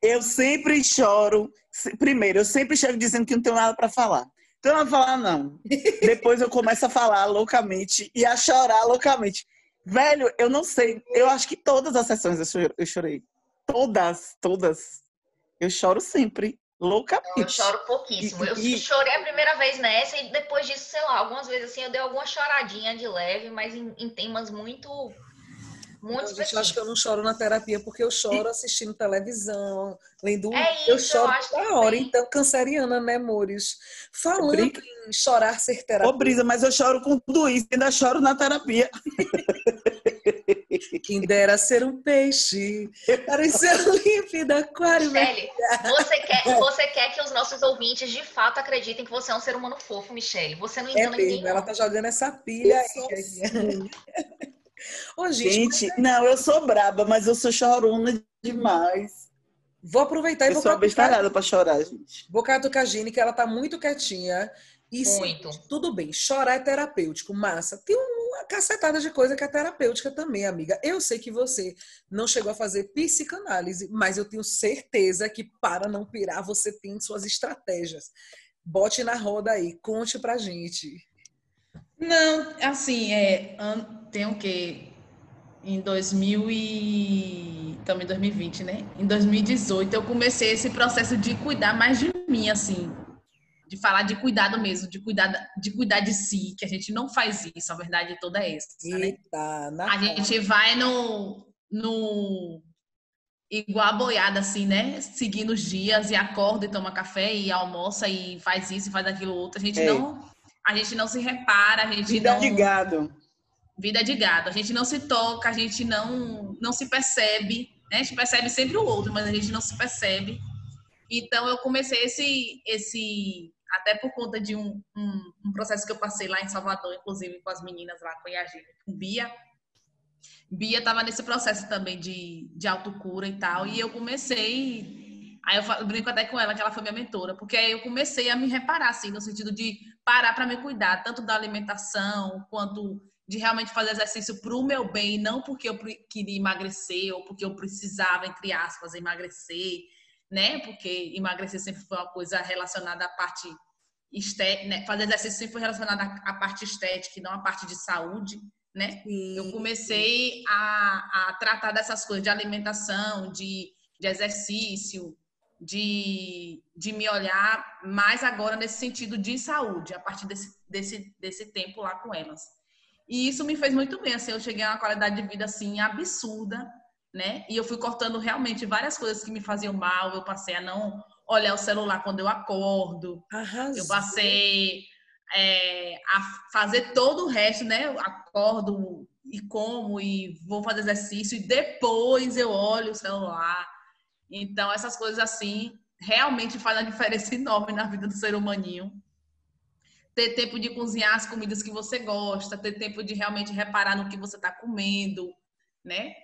eu sempre choro. Primeiro, eu sempre chego dizendo que não tenho nada para falar. Então, não falar, não. (laughs) Depois eu começo a falar loucamente e a chorar loucamente. Velho, eu não sei. Eu acho que todas as sessões eu chorei. Todas, todas. Eu choro sempre. Loucamente. Eu choro pouquíssimo. Eu e... chorei a primeira vez nessa e depois disso, sei lá, algumas vezes assim, eu dei alguma choradinha de leve, mas em, em temas muito Muito gente, eu acho que eu não choro na terapia porque eu choro assistindo televisão, lendo É isso, eu choro eu acho toda hora. também. Então, canceriana, né, amores? Falando em chorar, ser Ô, terapeuta, Brisa, mas eu choro com tudo isso, ainda choro na terapia. (laughs) quem dera ser um peixe, parecer (laughs) um límpido aquário. Michele, você quer, você quer que os nossos ouvintes de fato acreditem que você é um ser humano fofo, Michele. Você não É engana ninguém. ela tá jogando essa pilha aí. (laughs) Ô, gente, Gente, não, eu sou braba, mas eu sou chorona demais. vou aproveitar e Eu vou sou abestalhada pra chorar, gente. vou catucar a Gine, que ela tá muito quietinha. E sim, Muito. tudo bem, chorar é terapêutico, massa. Tem uma cacetada de coisa que é terapêutica também, amiga. Eu sei que você não chegou a fazer psicanálise, mas eu tenho certeza que para não pirar, você tem suas estratégias. Bote na roda aí, conte pra gente. Não, assim, é, tem o quê? Em 2000 e... Estamos em 2020, né? Em 2018 eu comecei esse processo de cuidar mais de mim, assim. De falar de cuidado mesmo, de cuidar, da- de cuidar de si, que a gente não faz isso, a verdade toda é essa, né? Eita, na A gente vai no, no igual a boiada, assim, né? Seguindo os dias e acorda e toma café e almoça e faz isso e faz aquilo outro. A gente não, a gente não se repara, a gente Vida não de gado. vida de gado. A gente não se toca, a gente não não se percebe, né? A gente percebe sempre o outro, mas a gente não se percebe. Então eu comecei esse esse até por conta de um, um, um processo que eu passei lá em Salvador, inclusive com as meninas lá com a Yagina, com Bia. Bia estava nesse processo também de, de autocura e tal, e eu comecei. Aí eu, eu brinco até com ela que ela foi minha mentora, porque aí eu comecei a me reparar, assim, no sentido de parar para me cuidar, tanto da alimentação, quanto de realmente fazer exercício para o meu bem, não porque eu queria emagrecer ou porque eu precisava, entre aspas, emagrecer, né? Porque emagrecer sempre foi uma coisa relacionada à parte estética, né? fazer exercício sempre foi relacionado à parte estética e não à parte de saúde, né? Eu comecei a, a tratar dessas coisas de alimentação, de, de exercício, de, de me olhar mais agora nesse sentido de saúde, a partir desse, desse, desse tempo lá com elas. E isso me fez muito bem, assim, eu cheguei a uma qualidade de vida, assim, absurda, né? E eu fui cortando realmente várias coisas que me faziam mal, eu passei a não olhar o celular quando eu acordo, Arrasou. eu passei é, a fazer todo o resto, né? Eu acordo e como e vou fazer exercício e depois eu olho o celular. Então, essas coisas assim realmente fazem uma diferença (laughs) enorme na vida do ser humaninho. Ter tempo de cozinhar as comidas que você gosta, ter tempo de realmente reparar no que você está comendo, né?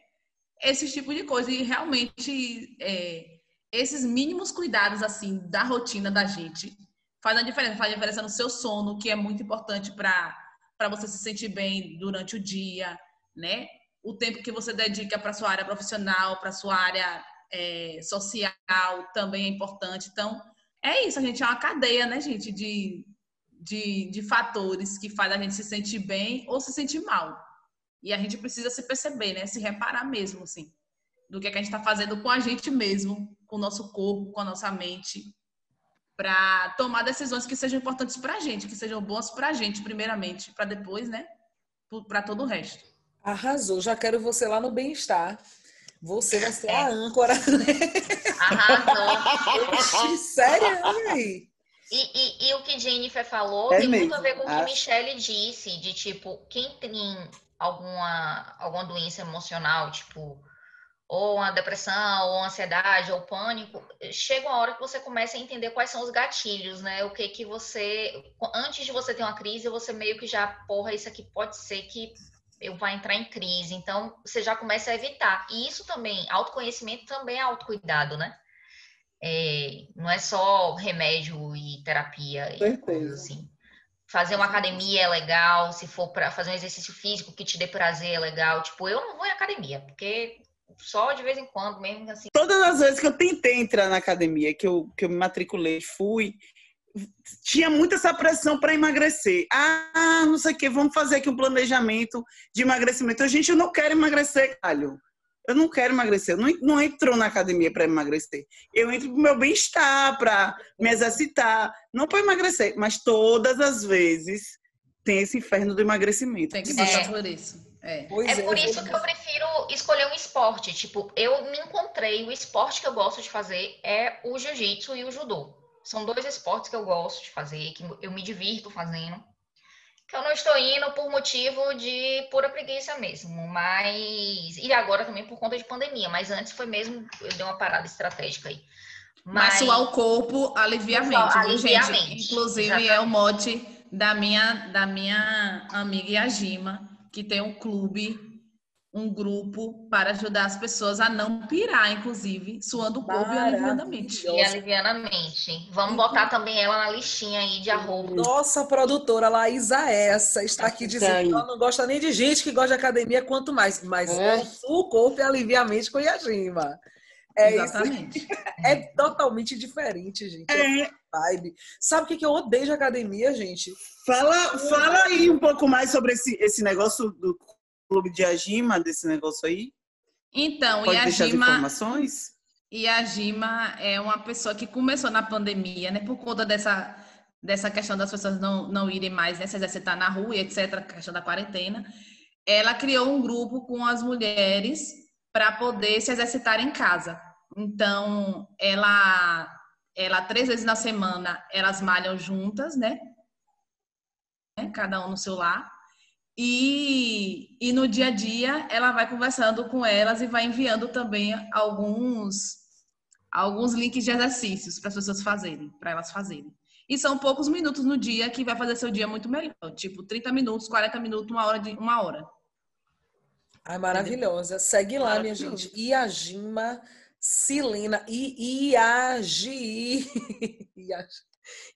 Esse tipo de coisa. E realmente, é, esses mínimos cuidados, assim, da rotina da gente, faz a diferença. Faz a diferença no seu sono, que é muito importante para você se sentir bem durante o dia, né? O tempo que você dedica para sua área profissional, para sua área é, social, também é importante. Então, é isso. A gente é uma cadeia, né, gente, de, de, de fatores que faz a gente se sentir bem ou se sentir mal. E a gente precisa se perceber, né? Se reparar mesmo, assim, do que, é que a gente está fazendo com a gente mesmo, com o nosso corpo, com a nossa mente, para tomar decisões que sejam importantes para a gente, que sejam boas para a gente, primeiramente, para depois, né? Para todo o resto. Arrasou. Já quero você lá no bem-estar. Você vai ser a âncora. Arrasou. Sério, aí. E, e, e o que Jennifer falou É tem muito mesmo, a ver com o que acho. Michelle disse, de tipo, quem tem alguma, alguma doença emocional, tipo, ou uma depressão, ou ansiedade, ou pânico, chega uma hora que você começa a entender quais são os gatilhos, né? O que que você, antes de você ter uma crise, você meio que já, porra, isso aqui pode ser que eu vá entrar em crise. Então, você já começa a evitar. E isso também, autoconhecimento também é autocuidado, né? É, não é só remédio e terapia e Certeza. coisas assim. Fazer uma academia é legal, se for para fazer um exercício físico que te dê prazer é legal. Tipo, eu não vou em academia, porque só de vez em quando, mesmo assim. Todas as vezes que eu tentei entrar na academia, que eu, que eu me matriculei, fui, tinha muita essa pressão para emagrecer. Ah, não sei o que, vamos fazer aqui um planejamento de emagrecimento. Eu, gente, eu não quero emagrecer, calho. Eu não quero emagrecer. Eu não, não entro na academia para emagrecer. Eu entro para o meu bem-estar, para me exercitar. Não para emagrecer, mas todas as vezes tem esse inferno do emagrecimento. Tem que É. passar por isso. É, é, é por isso que eu prefiro escolher um esporte. Tipo, eu me encontrei, o esporte que eu gosto de fazer é o jiu-jitsu e o judô. São dois esportes que eu gosto de fazer, que eu me divirto fazendo. Que eu não estou indo por motivo de pura preguiça mesmo, mas. E agora também por conta de pandemia, mas antes foi mesmo, eu dei uma parada estratégica aí. Mas, mas suar o corpo alivia a mente, alivia gente? Inclusive Exatamente. é o mote da minha, da minha amiga Yajima, que tem um clube um grupo para ajudar as pessoas a não pirar, inclusive, suando o corpo e aliviando a mente. E aliviando a mente. Vamos botar também ela na listinha aí de arroba. Nossa produtora Laísa essa está aqui dizendo que ela não gosta nem de gente que gosta de academia, quanto mais. Mas é. o corpo e alivia a mente com Yajima. É Exatamente. Isso. (laughs) É totalmente diferente, gente. É. Vibe. Sabe o que eu odeio de academia, gente? Fala, fala aí um pouco mais sobre esse, esse negócio do clube de Agima, desse negócio aí? Então, Pode Yajima, deixar as informações? Yajima é uma pessoa que começou na pandemia, né? Por conta dessa, dessa questão das pessoas não, não irem mais, né? Se exercitar na rua e etc., a questão da quarentena. Ela criou um grupo com as mulheres para poder se exercitar em casa. Então, ela, ela três vezes na semana, elas malham juntas, né? Cada um no seu lar. E, e no dia a dia ela vai conversando com elas e vai enviando também alguns alguns links de exercícios para as pessoas fazerem, para elas fazerem. E são poucos minutos no dia que vai fazer seu dia muito melhor, tipo 30 minutos, 40 minutos, uma hora de uma hora. Ai, maravilhosa. Segue lá, minha gente. Iagima Silena e (laughs) Iagi. Iagi.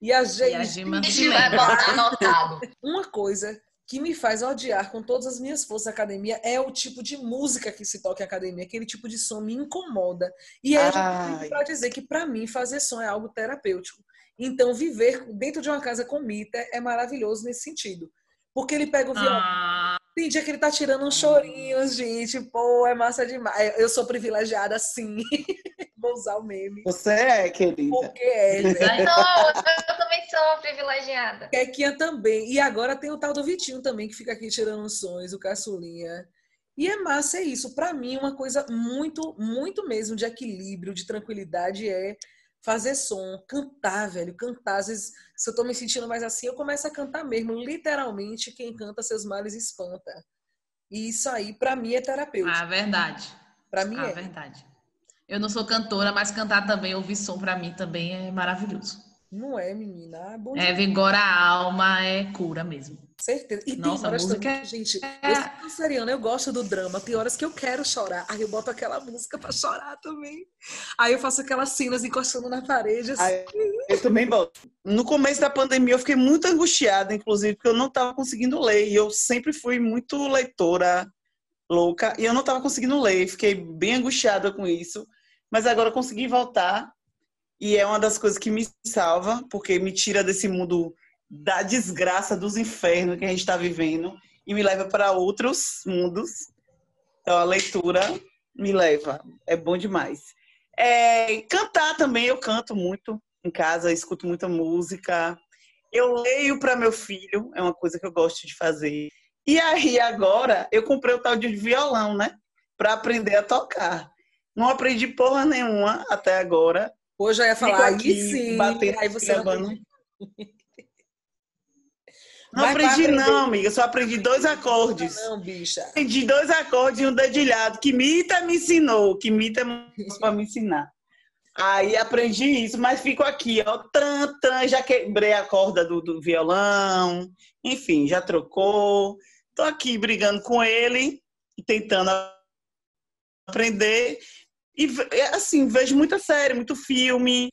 Iagima Silena. Anotado. Uma coisa que me faz odiar com todas as minhas forças a academia é o tipo de música que se toca em academia, aquele tipo de som me incomoda. E é para dizer que para mim fazer som é algo terapêutico. Então viver dentro de uma casa com Mita é maravilhoso nesse sentido. Porque ele pega o violão. Ah. Tem dia que ele tá tirando uns chorinhos, gente. Pô, é massa demais. Eu sou privilegiada, sim. (laughs) Vou usar o meme. Você é, querida. Porque é, né? eu também sou privilegiada. Kequinha também. E agora tem o tal do Vitinho também, que fica aqui tirando sons, o caçulinha. E é massa, é isso. Para mim, uma coisa muito, muito mesmo de equilíbrio, de tranquilidade é fazer som, cantar, velho, cantar. Às vezes, se eu tô me sentindo mais assim, eu começo a cantar mesmo. Literalmente, quem canta seus males espanta. E isso aí, para mim, é terapêutico. Ah, verdade. Para mim ah, é. verdade. Eu não sou cantora, mas cantar também, ouvir som para mim também é maravilhoso. Não é, menina? É, bom é vigora a alma, é cura mesmo. Certeza. E Nossa, tem horas música também, gente, é... eu sou canceriana, eu gosto do drama. Tem horas que eu quero chorar. Aí eu boto aquela música para chorar também. Aí eu faço aquelas cenas encostando na parede. Assim. Aí, eu também boto. No começo da pandemia eu fiquei muito angustiada, inclusive, porque eu não estava conseguindo ler. E eu sempre fui muito leitora louca. E eu não estava conseguindo ler. Fiquei bem angustiada com isso mas agora consegui voltar e é uma das coisas que me salva, porque me tira desse mundo da desgraça, dos infernos que a gente está vivendo e me leva para outros mundos. Então a leitura me leva, é bom demais. É, cantar também, eu canto muito em casa, escuto muita música. Eu leio para meu filho, é uma coisa que eu gosto de fazer. E aí agora eu comprei o tal de violão, né? Para aprender a tocar. Não aprendi porra nenhuma até agora. Hoje eu ia falar, aí sim, batendo, aí você gravando. Não aprendi não, amiga. Só aprendi dois acordes. Não, bicha. Aprendi dois acordes e um dedilhado. Que Mita me ensinou. Que Mita para me ensinar. Aí aprendi isso, mas fico aqui, ó. Tan, tan, já quebrei a corda do, do violão. Enfim, já trocou. Tô aqui brigando com ele e tentando aprender. E, é, assim, vejo muita série, muito filme.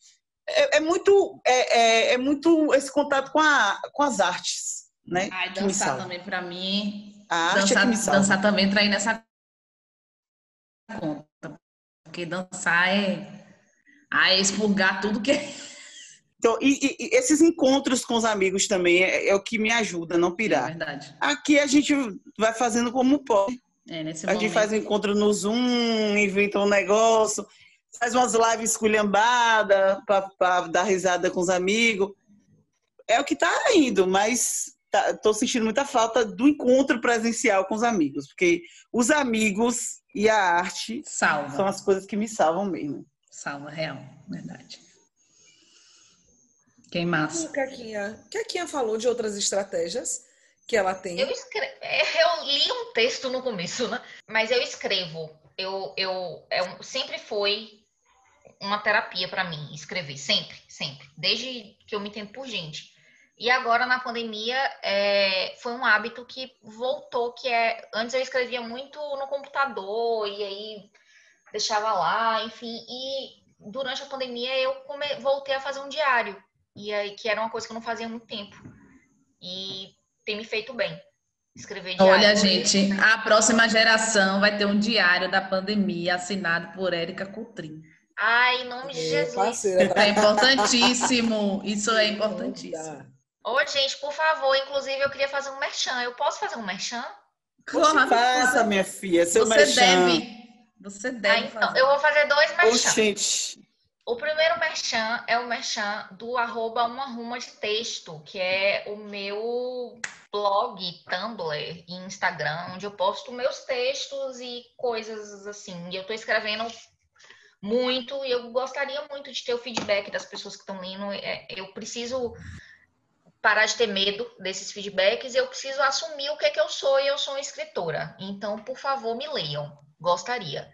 É, é muito, é, é, é, muito esse contato com, a, com as artes, né? Ai, dançar também, para mim. A dançar, é que dançar também entra aí nessa conta. Porque dançar é, ah, é expurgar tudo que é. Então, e, e, esses encontros com os amigos também é, é, o que me ajuda a não pirar. É verdade. Aqui a gente vai fazendo como pode. É, nesse a momento. gente faz um encontro no Zoom, inventa um negócio, faz umas lives esculhambadas para dar risada com os amigos. É o que está indo, mas tá, tô sentindo muita falta do encontro presencial com os amigos, porque os amigos e a arte Salva. são as coisas que me salvam mesmo. Salva, real, verdade. Quem mais? Caquinha. Caquinha falou de outras estratégias que ela tem. Eu, escre... É, eu li um texto no começo, né? Mas eu escrevo. Eu, eu, eu sempre foi uma terapia para mim escrever, sempre, sempre, desde que eu me entendo por gente. E agora na pandemia é, foi um hábito que voltou, que é antes eu escrevia muito no computador e aí deixava lá, enfim. E durante a pandemia eu come, voltei a fazer um diário e aí que era uma coisa que eu não fazia há muito tempo e tem me feito bem. Escrever diário. Olha, gente, a próxima geração vai ter um diário da pandemia assinado por Érica Coutrinho. Ai, em nome de Jesus. parceira. É importantíssimo. (laughs) Isso é importantíssimo. Ô, gente, por favor, inclusive eu queria fazer um merchan. Eu posso fazer um merchan? Claro, Faça, minha filha, seu você merchan. deve. Você Ah, deve então, fazer. eu vou fazer dois merchan. Oxente. O primeiro merchan é o merchan do arroba uma ruma de texto, que é o meu blog, Tumblr e Instagram, onde eu posto meus textos e coisas assim. E eu tô escrevendo muito e eu gostaria muito de ter o feedback das pessoas que estão lendo. É, Eu preciso parar de ter medo desses feedbacks, eu preciso assumir o que é que eu sou e eu sou escritora. Então, por favor, me leiam. Gostaria.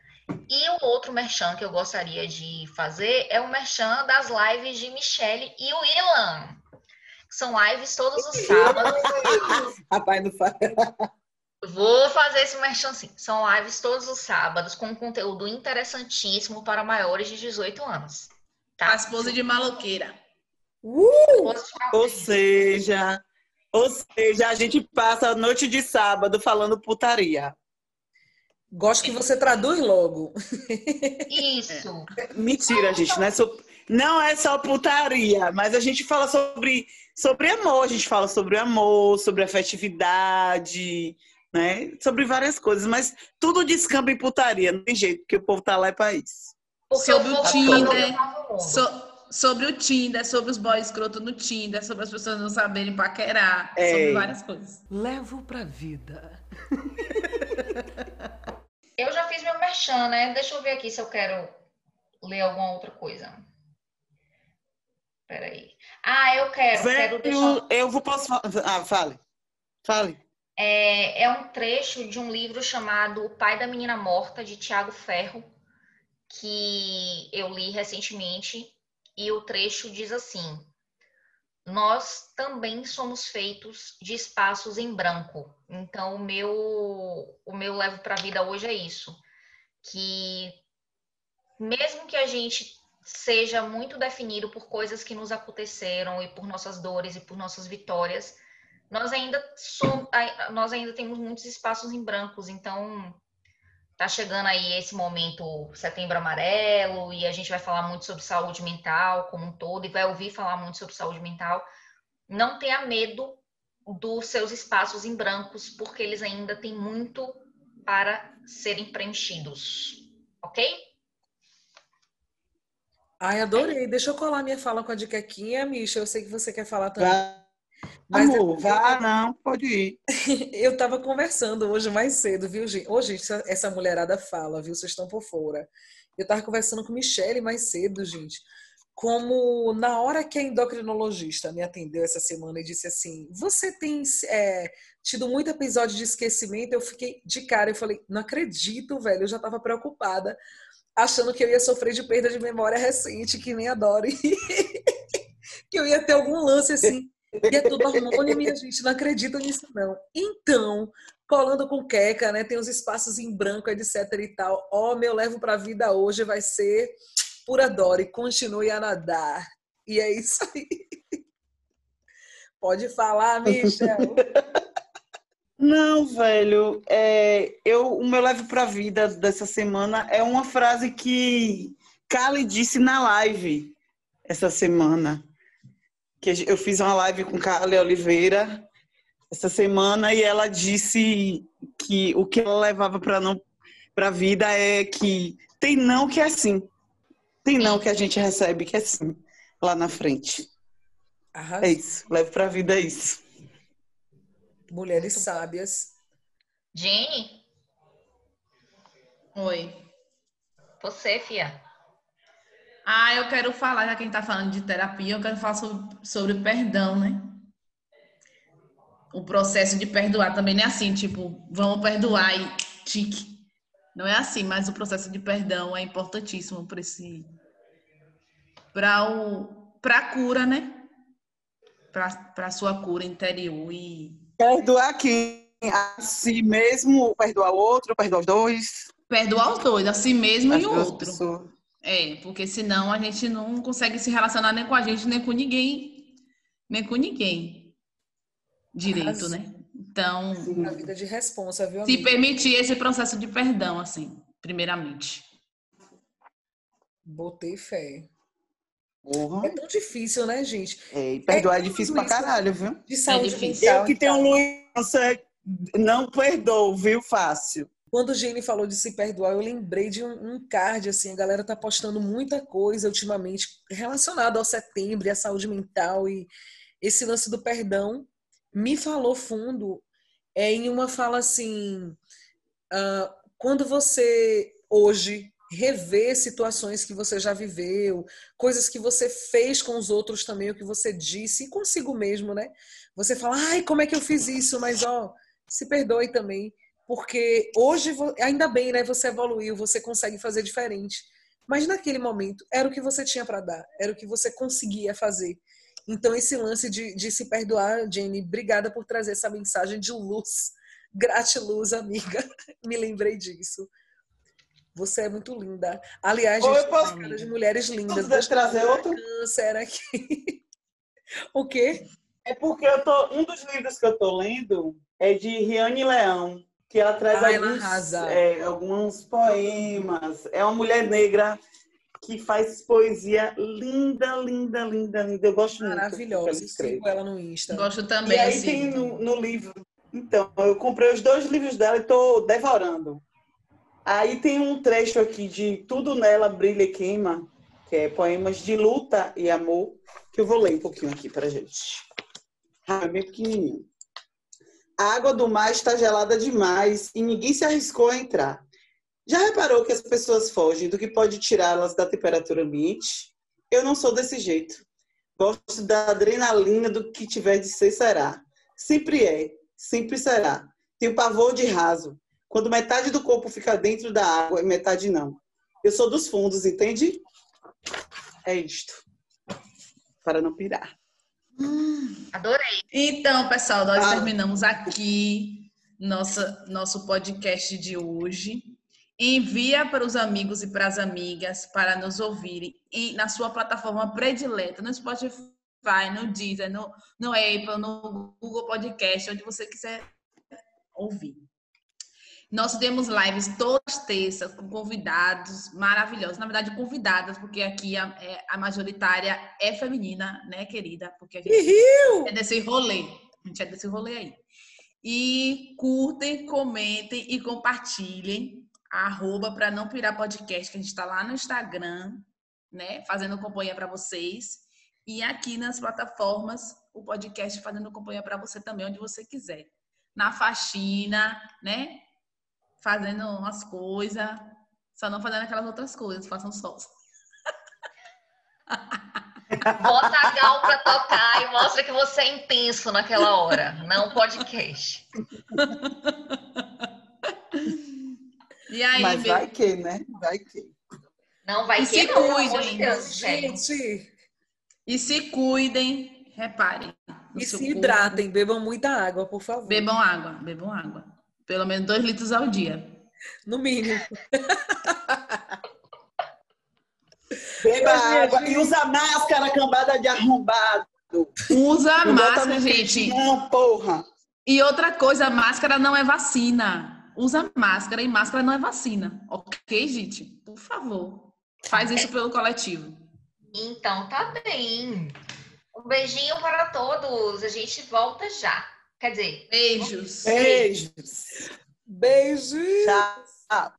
E o outro merchan que eu gostaria de fazer é o merchan das lives de Michelle e o Ilan. São lives todos os sábados. Rapaz, não faz. Vou fazer esse merchan sim. São lives todos os sábados com conteúdo interessantíssimo para maiores de 18 anos. Tá? A esposa de maloqueira. Ou seja, ou seja, a gente passa a noite de sábado falando putaria. Gosto que você traduz logo. Isso. Mentira, gente, não é só, não é só putaria, mas a gente fala sobre, sobre amor, a gente fala sobre amor, sobre afetividade, né? Sobre várias coisas, mas tudo descamba em putaria, não tem jeito, porque o povo tá lá é pra isso. Porque Sobre o Tinder, mundo. So- sobre o Tinder, sobre os boys escroto no Tinder, sobre as pessoas não saberem paquerar, É. sobre várias coisas. Levo pra vida. (laughs) Eu já fiz meu merchan, né? Deixa eu ver aqui se eu quero ler alguma outra coisa. Peraí. Ah, eu quero. quero deixar... Eu vou posso falar. Ah, fale. Fale. É, é um trecho de um livro chamado O Pai da Menina Morta, de Tiago Ferro, que eu li recentemente. E o trecho diz assim: Nós também somos feitos de espaços em branco. Então, o meu, o meu levo para a vida hoje é isso. Que mesmo que a gente seja muito definido por coisas que nos aconteceram e por nossas dores e por nossas vitórias, nós ainda ai- nós ainda temos muitos espaços em brancos, então tá chegando aí esse momento setembro amarelo e a gente vai falar muito sobre saúde mental como um todo e vai ouvir falar muito sobre saúde mental. Não tenha medo dos seus espaços em brancos, porque eles ainda têm muito para serem preenchidos. OK? Ai, adorei. Deixa eu colar minha fala com a de Quequinha, Misha. Eu sei que você quer falar também. Vá, Mas amor, vá, não, pode ir. (laughs) eu estava conversando hoje mais cedo, viu, gente? Ô, gente, essa, essa mulherada fala, viu? Vocês estão por fora. Eu estava conversando com Michele mais cedo, gente. Como na hora que a endocrinologista me atendeu essa semana e disse assim: Você tem é, tido muito episódio de esquecimento? Eu fiquei de cara. Eu falei: Não acredito, velho. Eu já estava preocupada, achando que eu ia sofrer de perda de memória recente, que nem adoro. (laughs) que eu ia ter algum lance assim. E é tudo hormônio, minha gente, não acredito nisso, não. Então, colando com queca, né? Tem os espaços em branco, etc e tal. Ó, meu levo pra vida hoje vai ser pura Dori, continue a nadar. E é isso aí. (laughs) Pode falar, Michel. (laughs) Não, velho, é, eu, o meu leve pra vida dessa semana é uma frase que Kali disse na live essa semana. Que eu fiz uma live com Kali Oliveira essa semana e ela disse que o que ela levava para não para vida é que tem não que é assim. Tem não que a gente recebe que é sim lá na frente. Arrasou. É isso, leve pra vida é isso. Mulheres sábias. Jenny? Oi. Você, Fia. Ah, eu quero falar, já que a gente tá falando de terapia, eu quero falar sobre, sobre perdão, né? O processo de perdoar também não é assim, tipo, vamos perdoar e tique. Não é assim, mas o processo de perdão é importantíssimo para esse para o para a cura, né? Para a sua cura interior e perdoar quem a si mesmo, perdoar o outro, perdoar os dois. Perdoar os dois, a si mesmo As e o outro. Pessoas. É, porque senão a gente não consegue se relacionar nem com a gente, nem com ninguém, nem com ninguém direito, As... né? Então, a vida de responsa, viu? Se permitir esse processo de perdão, assim, primeiramente. Botei fé. Uhum. É tão difícil, né, gente? É, e perdoar é, é difícil pra caralho, viu? De saúde é difícil. Eu que tenho doença, não perdoo, viu? Fácil. Quando o Gene falou de se perdoar, eu lembrei de um, um, card, assim, a galera tá postando muita coisa ultimamente relacionada ao setembro e à saúde mental e esse lance do perdão me falou fundo é em uma fala assim: uh, quando você hoje revê situações que você já viveu, coisas que você fez com os outros também, o que você disse, e consigo mesmo, né? Você fala, ai, como é que eu fiz isso? Mas, ó, se perdoe também, porque hoje, ainda bem, né? Você evoluiu, você consegue fazer diferente. Mas naquele momento, era o que você tinha para dar, era o que você conseguia fazer. Então, esse lance de, de se perdoar, Jenny, obrigada por trazer essa mensagem de luz. (laughs) Gratiluz, amiga. (laughs) Me lembrei disso. Você é muito linda. Aliás, Oi, gente, posso... de mulheres lindas. Deixa trazer outro? Câncer aqui. (laughs) o quê? É porque eu tô, um dos livros que eu tô lendo é de Riane Leão, que ela traz Ai, alguns, é, alguns poemas. É uma mulher negra que faz poesia linda, linda, linda, linda. Eu gosto Maravilhosa. muito. Maravilhosa. Sigo ela no Insta. Gosto também. E aí sim. tem no, no, livro. Então, eu comprei os dois livros dela e estou devorando. Aí tem um trecho aqui de Tudo Nela Brilha e Queima, que é poemas de luta e amor, que eu vou ler um pouquinho aqui pra gente. Ah, é bem pequenininho. A água do mar está gelada demais e ninguém se arriscou a entrar. Já reparou que as pessoas fogem do que pode tirá-las da temperatura ambiente? Eu não sou desse jeito. Gosto da adrenalina do que tiver de ser será. Sempre é, sempre será. Tenho pavor de raso, quando metade do corpo fica dentro da água e metade não. Eu sou dos fundos, entende? É isto. Para não pirar. Hum, adorei. Então, pessoal, nós ah. terminamos aqui nossa, nosso podcast de hoje. Envia para os amigos e para as amigas para nos ouvirem em, na sua plataforma predileta, no Spotify, no Deezer, no, no Apple, no Google Podcast, onde você quiser ouvir. Nós temos lives todas terças com convidados maravilhosos. Na verdade, convidadas, porque aqui a, é, a majoritária é feminina, né, querida? Porque a gente é desse rolê. A gente é desse rolê aí. E curtem, comentem e compartilhem arroba para não pirar podcast, que a gente está lá no Instagram, né? Fazendo companhia para vocês. E aqui nas plataformas, o podcast fazendo companhia para você também, onde você quiser. Na faxina, né? Fazendo umas coisas. Só não fazendo aquelas outras coisas, façam só. Bota a Gal pra tocar e mostra que você é intenso naquela hora, não podcast. E aí, Mas vai que, né? Vai que. Não vai e que, se não, cuidem, Deus, gente. E se cuidem, reparem. E se hidratem, bebam muita água, por favor. Bebam água, bebam água. Pelo menos dois litros ao dia. No mínimo. (laughs) Beba água e usa máscara, cambada de arrombado. Usa máscara, gente. Não, porra. E outra coisa, máscara não é vacina usa máscara e máscara não é vacina. Ok, gente? Por favor. Faz isso pelo coletivo. Então tá bem. Um beijinho para todos. A gente volta já. Quer dizer, beijos. Beijos. Beijos. Tchau.